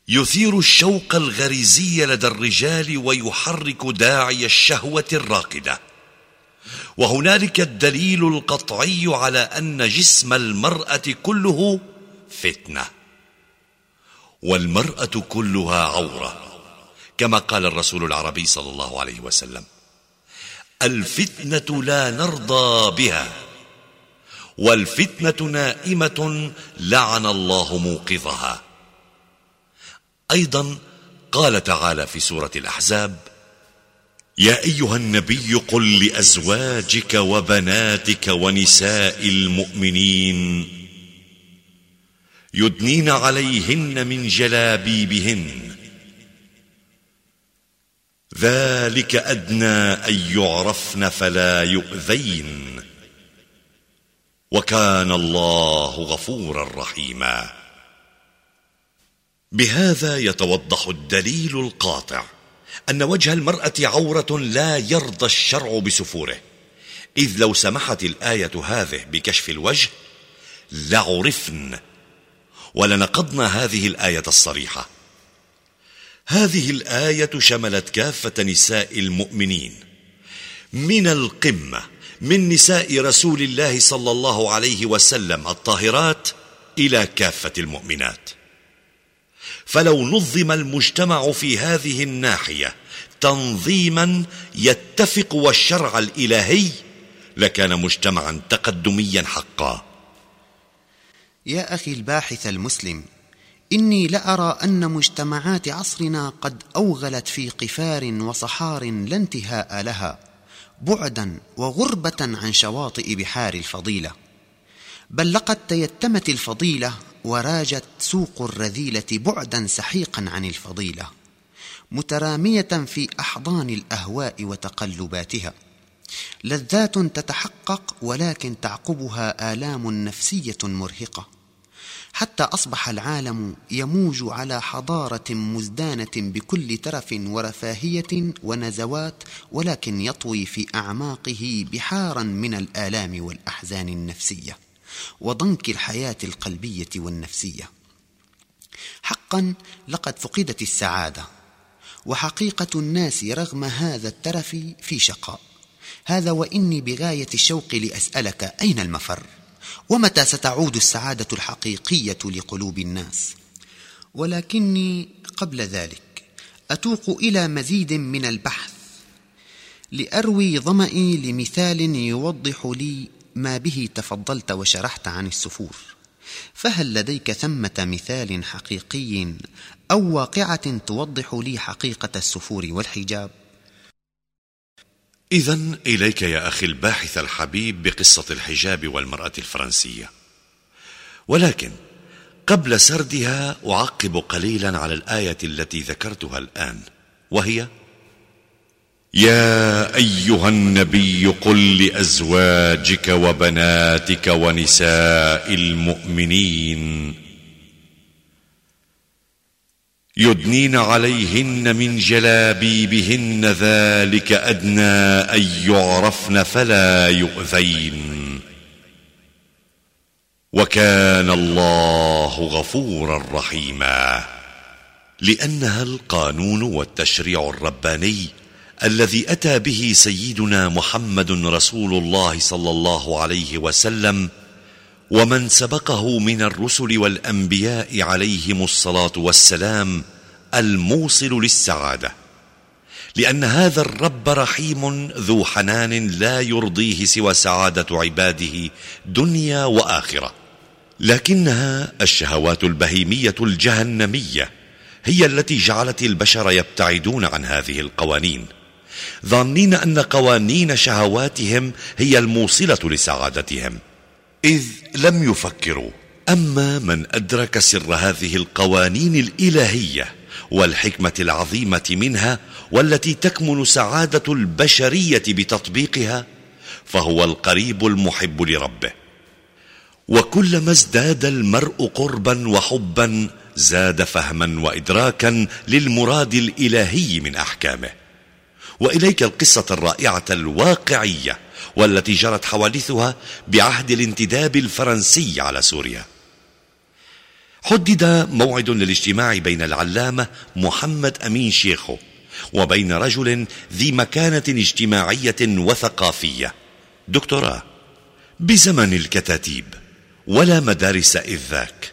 Speaker 4: يثير الشوق الغريزي لدى الرجال ويحرك داعي الشهوة الراقدة. وهنالك الدليل القطعي على أن جسم المرأة كله فتنة. والمرأة كلها عورة. كما قال الرسول العربي صلى الله عليه وسلم الفتنة لا نرضى بها والفتنة نائمة لعن الله موقظها. أيضا قال تعالى في سورة الأحزاب يا أيها النبي قل لأزواجك وبناتك ونساء المؤمنين يدنين عليهن من جلابيبهن. ذلك أدنى أن يعرفن فلا يؤذين. وكان الله غفورا رحيما. بهذا يتوضح الدليل القاطع. أن وجه المرأة عورة لا يرضى الشرع بسفوره. إذ لو سمحت الآية هذه بكشف الوجه لعرفن ولنقضنا هذه الآية الصريحة. هذه الآية شملت كافة نساء المؤمنين من القمة من نساء رسول الله صلى الله عليه وسلم الطاهرات إلى كافة المؤمنات. فلو نظم المجتمع في هذه الناحية تنظيما يتفق والشرع الإلهي لكان مجتمعا تقدميا حقا.
Speaker 3: يا أخي الباحث المسلم إني لأرى أن مجتمعات عصرنا قد أوغلت في قفار وصحار لا انتهاء لها بعدا وغربة عن شواطئ بحار الفضيلة. بل لقد تيتمت الفضيلة وراجت سوق الرذيلة بعدا سحيقا عن الفضيلة مترامية في أحضان الأهواء وتقلباتها. لذات تتحقق ولكن تعقبها آلام نفسية مرهقة حتى أصبح العالم يموج على حضارة مزدانة بكل ترف ورفاهية ونزوات ولكن يطوي في أعماقه بحارا من الآلام والأحزان النفسية. وضنك الحياة القلبية والنفسية. حقا لقد فقدت السعادة وحقيقة الناس رغم هذا الترف في شقاء. هذا وإني بغاية الشوق لأسألك أين المفر؟ ومتى ستعود السعادة الحقيقية لقلوب الناس؟ ولكني قبل ذلك أتوق إلى مزيد من البحث لأروي ظمئي لمثال يوضح لي ما به تفضلت وشرحت عن السفور. فهل لديك ثمة مثال حقيقي أو واقعة توضح لي حقيقة السفور والحجاب؟
Speaker 4: اذا إليك يا أخي الباحث الحبيب بقصة الحجاب والمرأة الفرنسية. ولكن قبل سردها أعقب قليلا على الآية التي ذكرتها الآن وهي
Speaker 1: يا أيها النبي قل لأزواجك وبناتك ونساء المؤمنين يدنين عليهن من جلابيبهن ذلك أدنى أن يعرفن فلا يؤذين. وكان الله غفورا رحيما.
Speaker 4: لأنها القانون والتشريع الرباني الذي أتى به سيدنا محمد رسول الله صلى الله عليه وسلم ومن سبقه من الرسل والأنبياء عليهم الصلاة والسلام الموصل للسعادة. لأن هذا الرب رحيم ذو حنان لا يرضيه سوى سعادة عباده دنيا وآخرة. لكنها الشهوات البهيمية الجهنمية هي التي جعلت البشر يبتعدون عن هذه القوانين. ظانين أن قوانين شهواتهم هي الموصلة لسعادتهم. إذ لم يفكروا. أما من أدرك سر هذه القوانين الإلهية والحكمة العظيمة منها والتي تكمن سعادة البشرية بتطبيقها فهو القريب المحب لربه. وكلما ازداد المرء قربا وحبا زاد فهما وادراكا للمراد الإلهي من أحكامه. وإليك القصة الرائعة الواقعية والتي جرت حوادثها بعهد الانتداب الفرنسي على سوريا. حدد موعد للاجتماع بين العلامة محمد أمين شيخو وبين رجل ذي مكانة اجتماعية وثقافية. دكتوراه بزمن الكتاتيب ولا مدارس إذ ذاك.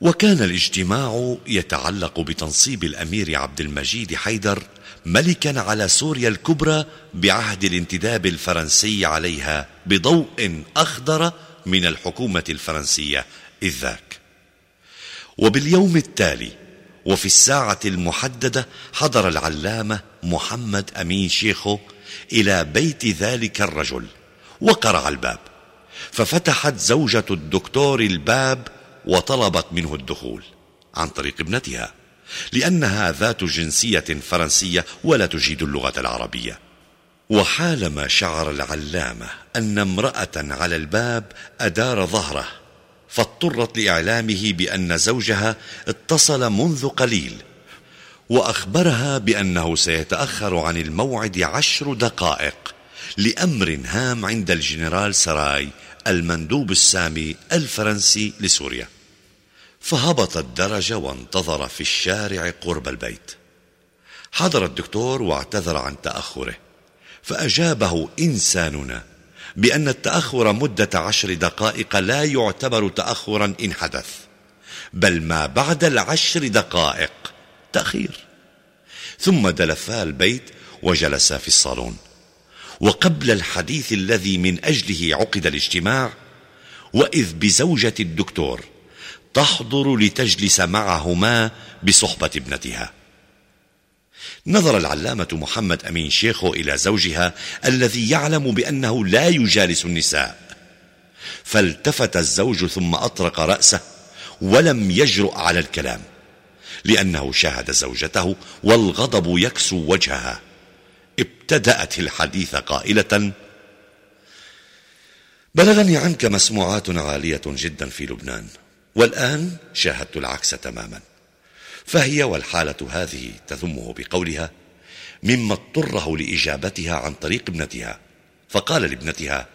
Speaker 4: وكان الاجتماع يتعلق بتنصيب الأمير عبد المجيد حيدر ملكا على سوريا الكبرى بعهد الانتداب الفرنسي عليها بضوء أخضر من الحكومة الفرنسية إذ ذاك. وباليوم التالي وفي الساعة المحددة حضر العلامة محمد أمين شيخو إلى بيت ذلك الرجل وقرع الباب. ففتحت زوجة الدكتور الباب وطلبت منه الدخول عن طريق ابنتها. لأنها ذات جنسية فرنسية ولا تجيد اللغة العربية. وحالما شعر العلامة أن امرأة على الباب أدار ظهره فاضطرت لإعلامه بأن زوجها اتصل منذ قليل وأخبرها بأنه سيتأخر عن الموعد عشر دقائق لأمر هام عند الجنرال سراي المندوب السامي الفرنسي لسوريا. فهبط الدرج وانتظر في الشارع قرب البيت. حضر الدكتور واعتذر عن تأخره فأجابه إنساننا بأن التأخر مدة عشر دقائق لا يعتبر تاخرا إن حدث بل ما بعد العشر دقائق تأخير. ثم دلفا البيت وجلسا في الصالون. وقبل الحديث الذي من أجله عقد الاجتماع وإذ بزوجة الدكتور تحضر لتجلس معهما بصحبة ابنتها. نظر العلامة محمد أمين شيخو إلى زوجها الذي يعلم بأنه لا يجالس النساء. فالتفت الزوج ثم أطرق رأسه ولم يجرؤ على الكلام لأنه شاهد زوجته والغضب يكسو وجهها. ابتدأت الحديث قائلة بلغني عنك مسموعات عالية جدا في لبنان. والآن شاهدت العكس تماما. فهي والحالة هذه تذمه بقولها مما اضطره لإجابتها عن طريق ابنتها. فقال لابنتها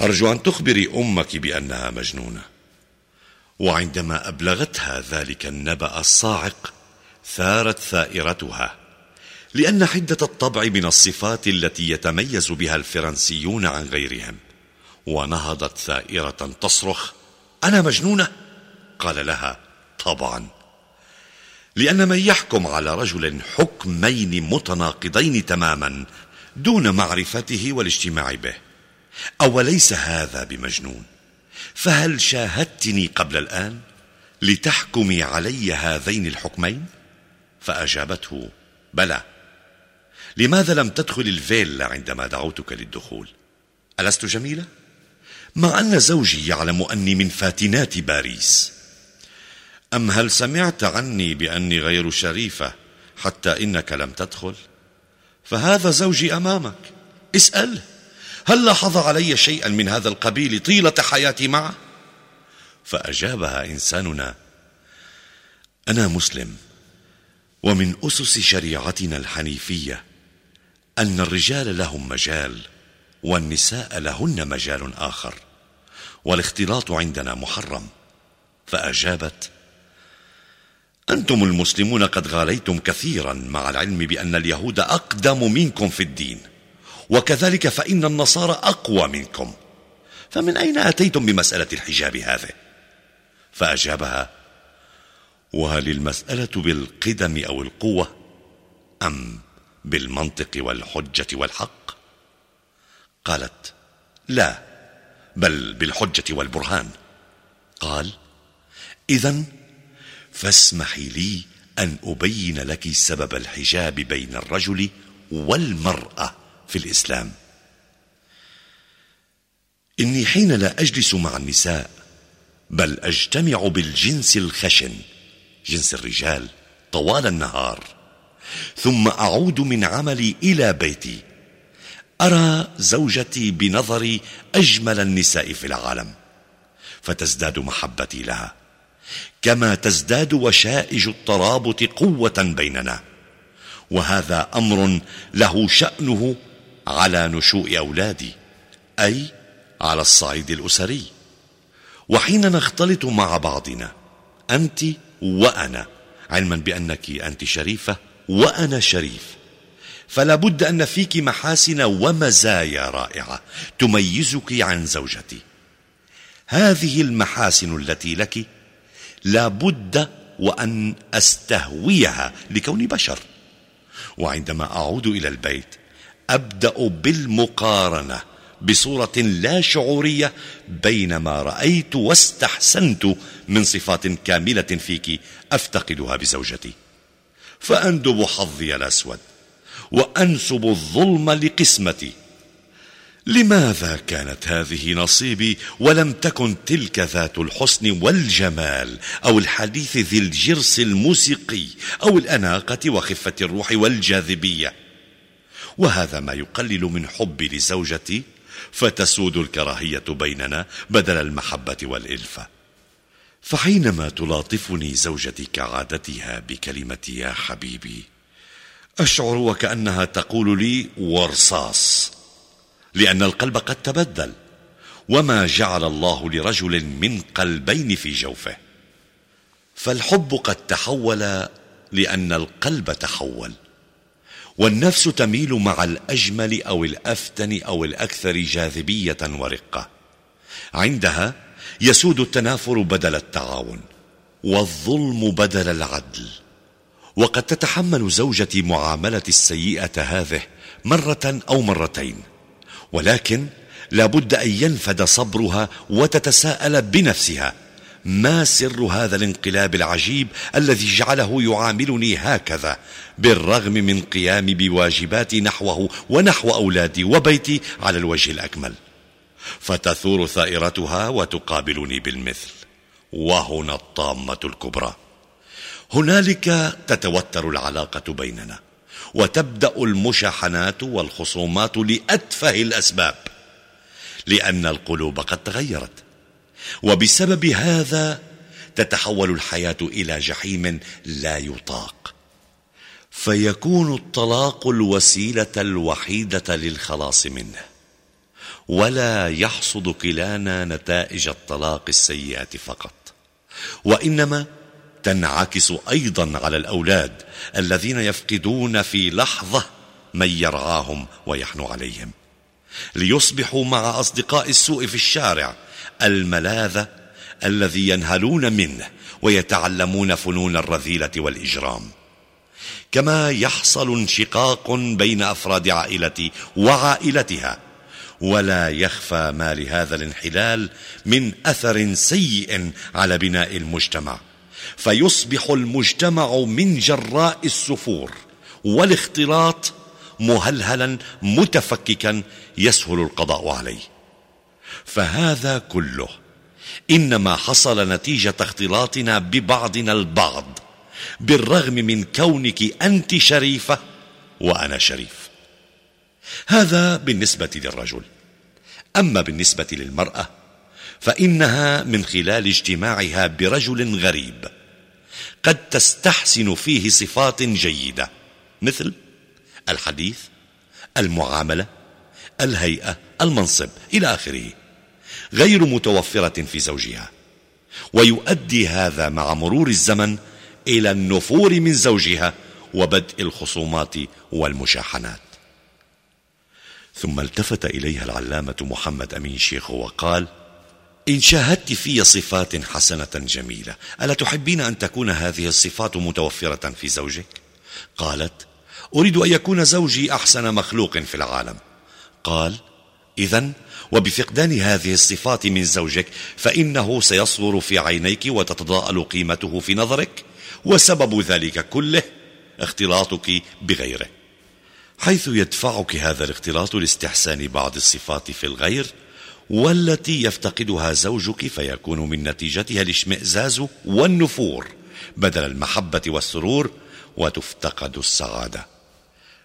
Speaker 4: أرجو أن تخبري أمك بأنها مجنونة. وعندما أبلغتها ذلك النبأ الصاعق ثارت ثائرتها لأن حدة الطبع من الصفات التي يتميز بها الفرنسيون عن غيرهم ونهضت ثائرة تصرخ أنا مجنونة؟ قال لها طبعا. لأن من يحكم على رجل حكمين متناقضين تماما دون معرفته والاجتماع به. أوليس هذا بمجنون؟ فهل شاهدتني قبل الآن لتحكمي علي هذين الحكمين؟ فأجابته بلى. لماذا لم تدخل الفيلا عندما دعوتك للدخول؟ ألست جميلة؟ مع أن زوجي يعلم أني من فاتنات باريس. أم هل سمعت عني بأني غير شريفة حتى إنك لم تدخل؟ فهذا زوجي أمامك. اسأل. هل لاحظ علي شيئا من هذا القبيل طيلة حياتي معه؟ فأجابها إنساننا أنا مسلم ومن أسس شريعتنا الحنيفية أن الرجال لهم مجال والنساء لهن مجال آخر. والاختلاط عندنا محرم. فأجابت أنتم المسلمون قد غاليتم كثيرا مع العلم بأن اليهود أقدم منكم في الدين وكذلك فإن النصارى أقوى منكم. فمن أين أتيتم بمسألة الحجاب هذه؟ فأجابها وهل المسألة بالقدم أو القوة أم بالمنطق والحجة والحق؟ قالت لا. بل بالحجة والبرهان. قال إذا فاسمحي لي أن أبين لك سبب الحجاب بين الرجل والمرأة في الإسلام. إني حين لا أجلس مع النساء بل أجتمع بالجنس الخشن جنس الرجال طوال النهار ثم أعود من عملي إلى بيتي أرى زوجتي بنظري أجمل النساء في العالم فتزداد محبتي لها كما تزداد وشائج الترابط قوة بيننا وهذا أمر له شأنه على نشوء أولادي أي على الصعيد الأسري وحين نختلط مع بعضنا أنت وأنا علما بأنك أنت شريفة وأنا شريف. فلا بد أن فيك محاسن ومزايا رائعة تميزك عن زوجتي. هذه المحاسن التي لك لا بد وأن أستهويها لكوني بشر. وعندما أعود إلى البيت أبدأ بالمقارنة بصورة لا شعورية بين ما رأيت واستحسنت من صفات كاملة فيك أفتقدها بزوجتي. فأندب حظي الأسود. وأنسب الظلم لقسمتي. لماذا كانت هذه نصيبي ولم تكن تلك ذات الحسن والجمال أو الحديث ذي الجرس الموسيقي أو الأناقة وخفة الروح والجاذبية؟ وهذا ما يقلل من حبي لزوجتي فتسود الكراهية بيننا بدل المحبة والإلفة. فحينما تلاطفني زوجتي كعادتها بكلمة يا حبيبي أشعر وكأنها تقول لي ورصاص لأن القلب قد تبدل وما جعل الله لرجل من قلبين في جوفه. فالحب قد تحول لأن القلب تحول والنفس تميل مع الأجمل أو الأفتن أو الأكثر جاذبية ورقة. عندها يسود التنافر بدل التعاون والظلم بدل العدل. وقد تتحمل زوجتي معاملة السيئة هذه مرة أو مرتين ولكن لابد أن ينفد صبرها وتتساءل بنفسها ما سر هذا الانقلاب العجيب الذي جعله يعاملني هكذا بالرغم من قيامي بواجباتي نحوه ونحو أولادي وبيتي على الوجه الأكمل؟ فتثور ثائرتها وتقابلني بالمثل وهنا الطامة الكبرى. هنالك تتوتر العلاقة بيننا وتبدأ المشاحنات والخصومات لأتفه الأسباب لأن القلوب قد تغيرت. وبسبب هذا تتحول الحياة إلى جحيم لا يطاق. فيكون الطلاق الوسيلة الوحيدة للخلاص منه ولا يحصد كلانا نتائج الطلاق السيئة فقط وإنما تنعكس أيضا على الأولاد الذين يفقدون في لحظة من يرعاهم ويحنو عليهم. ليصبحوا مع أصدقاء السوء في الشارع الملاذ الذي ينهلون منه ويتعلمون فنون الرذيلة والإجرام. كما يحصل انشقاق بين أفراد عائلتي وعائلتها ولا يخفى ما لهذا الانحلال من أثر سيء على بناء المجتمع. فيصبح المجتمع من جراء السفور والاختلاط مهلهلا متفككا يسهل القضاء عليه. فهذا كله إنما حصل نتيجة اختلاطنا ببعضنا البعض بالرغم من كونك أنت شريفة وأنا شريف. هذا بالنسبة للرجل. أما بالنسبة للمرأة فإنها من خلال اجتماعها برجل غريب. قد تستحسن فيه صفات جيدة. مثل الحديث المعاملة الهيئة المنصب إلى آخره. غير متوفرة في زوجها. ويؤدي هذا مع مرور الزمن إلى النفور من زوجها وبدء الخصومات والمشاحنات. ثم التفت إليها العلامة محمد أمين شيخ وقال إن شاهدت في صفات حسنة جميلة ألا تحبين أن تكون هذه الصفات متوفرة في زوجك؟ قالت أريد أن يكون زوجي أحسن مخلوق في العالم قال إذا وبفقدان هذه الصفات من زوجك فإنه سيصغر في عينيك وتتضاءل قيمته في نظرك وسبب ذلك كله اختلاطك بغيره حيث يدفعك هذا الاختلاط لاستحسان بعض الصفات في الغير والتي يفتقدها زوجك فيكون من نتيجتها الاشمئزاز والنفور بدل المحبة والسرور وتفتقد السعادة.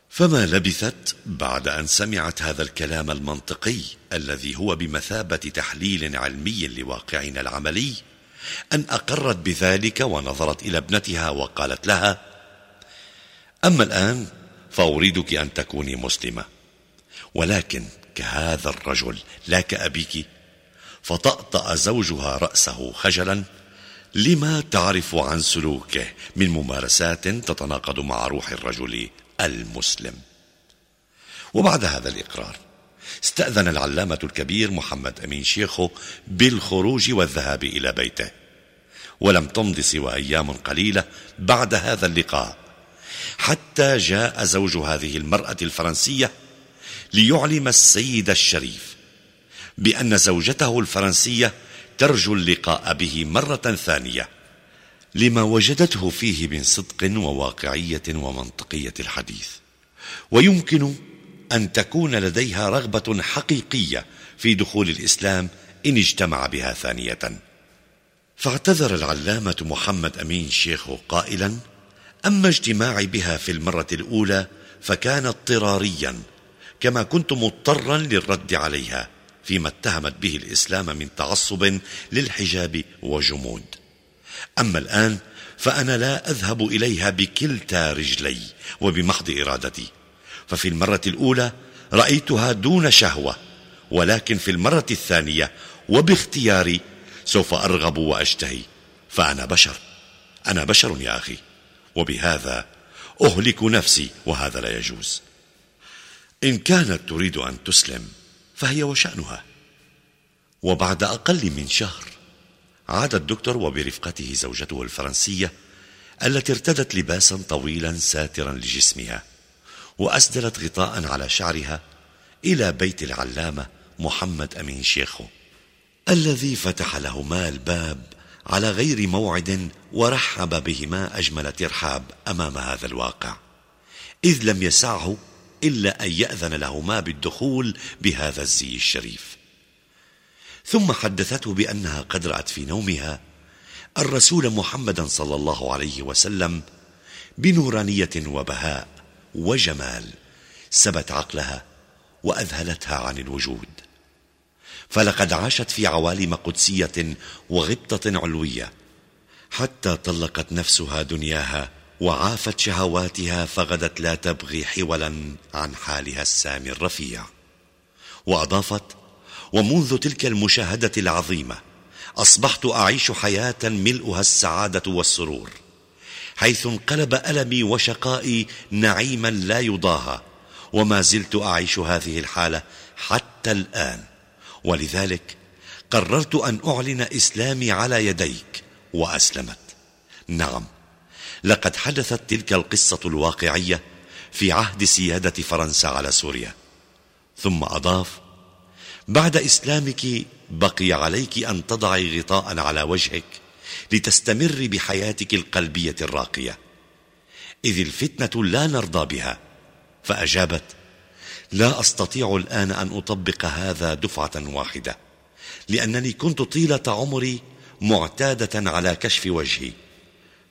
Speaker 4: فما لبثت بعد أن سمعت هذا الكلام المنطقي الذي هو بمثابة تحليل علمي لواقعنا العملي أن أقرت بذلك ونظرت إلى ابنتها وقالت لها أما الآن فأريدك أن تكوني مسلمة ولكن كهذا الرجل لا كأبيك. فطأطأ زوجها رأسه خجلا. لما تعرف عن سلوكه من ممارسات تتناقض مع روح الرجل المسلم. وبعد هذا الإقرار استأذن العلامة الكبير محمد أمين شيخه بالخروج والذهاب إلى بيته. ولم تمض سوى أيام قليلة بعد هذا اللقاء حتى جاء زوج هذه المرأة الفرنسية ليعلم السيد الشريف بأن زوجته الفرنسية ترجو اللقاء به مرة ثانية لما وجدته فيه من صدق وواقعية ومنطقية الحديث. ويمكن أن تكون لديها رغبة حقيقية في دخول الإسلام إن اجتمع بها ثانية. فاعتذر العلامة محمد أمين شيخ قائلا أما اجتماعي بها في المرة الأولى فكان اضطراريا كما كنت مضطرا للرد عليها فيما اتهمت به الإسلام من تعصب للحجاب وجمود. أما الآن فأنا لا أذهب إليها بكلتا رجلي وبمحض إرادتي. ففي المرة الأولى رأيتها دون شهوة ولكن في المرة الثانية وباختياري سوف أرغب وأشتهي. فأنا بشر أنا بشر يا أخي وبهذا أهلك نفسي وهذا لا يجوز. إن كانت تريد أن تسلم فهي وشأنها. وبعد أقل من شهر عاد الدكتور وبرفقته زوجته الفرنسية التي ارتدت لباسا طويلا ساترا لجسمها وأسدلت غطاء على شعرها إلى بيت العلامة محمد أمين شيخه الذي فتح لهما الباب على غير موعد ورحب بهما أجمل ترحاب أمام هذا الواقع إذ لم يسعه إلا أن يأذن لهما بالدخول بهذا الزي الشريف. ثم حدثته بأنها قد رأت في نومها الرسول محمدا صلى الله عليه وسلم بنورانية وبهاء وجمال سبت عقلها وأذهلتها عن الوجود. فلقد عاشت في عوالم قدسية وغبطة علوية حتى طلقت نفسها دنياها وعافت شهواتها فغدت لا تبغي حولا عن حالها السامي الرفيع. وأضافت ومنذ تلك المشاهدة العظيمة أصبحت أعيش حياة ملؤها السعادة والسرور حيث انقلب ألمي وشقائي نعيما لا يضاهى وما زلت أعيش هذه الحالة حتى الآن. ولذلك قررت أن أعلن إسلامي على يديك وأسلمت. نعم. لقد حدثت تلك القصة الواقعية في عهد سيادة فرنسا على سوريا. ثم أضاف بعد إسلامك بقي عليك أن تضعي غطاء على وجهك لتستمر بحياتك القلبية الراقية. إذ الفتنة لا نرضى بها. فأجابت لا أستطيع الآن أن أطبق هذا دفعة واحدة لأنني كنت طيلة عمري معتادة على كشف وجهي.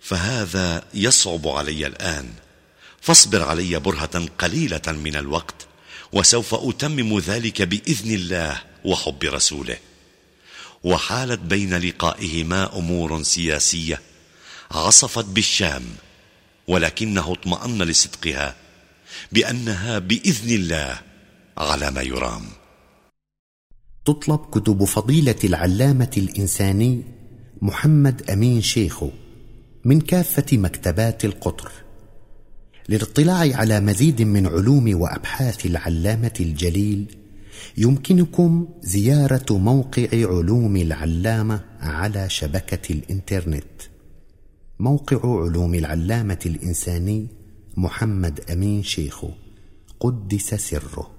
Speaker 4: فهذا يصعب علي الآن. فاصبر علي برهة قليلة من الوقت وسوف أتمم ذلك بإذن الله وحب رسوله. وحالت بين لقائهما أمور سياسية عصفت بالشام ولكنه اطمأن لصدقها بأنها بإذن الله على ما يرام.
Speaker 3: تطلب كتب فضيلة العلامة الإنساني محمد أمين شيخو. من كافة مكتبات القطر للاطلاع على مزيد من علوم وأبحاث العلامة الجليل يمكنكم زيارة موقع علوم العلامة على شبكة الإنترنت. موقع علوم العلامة الإنساني محمد أمين شيخو قدس سره.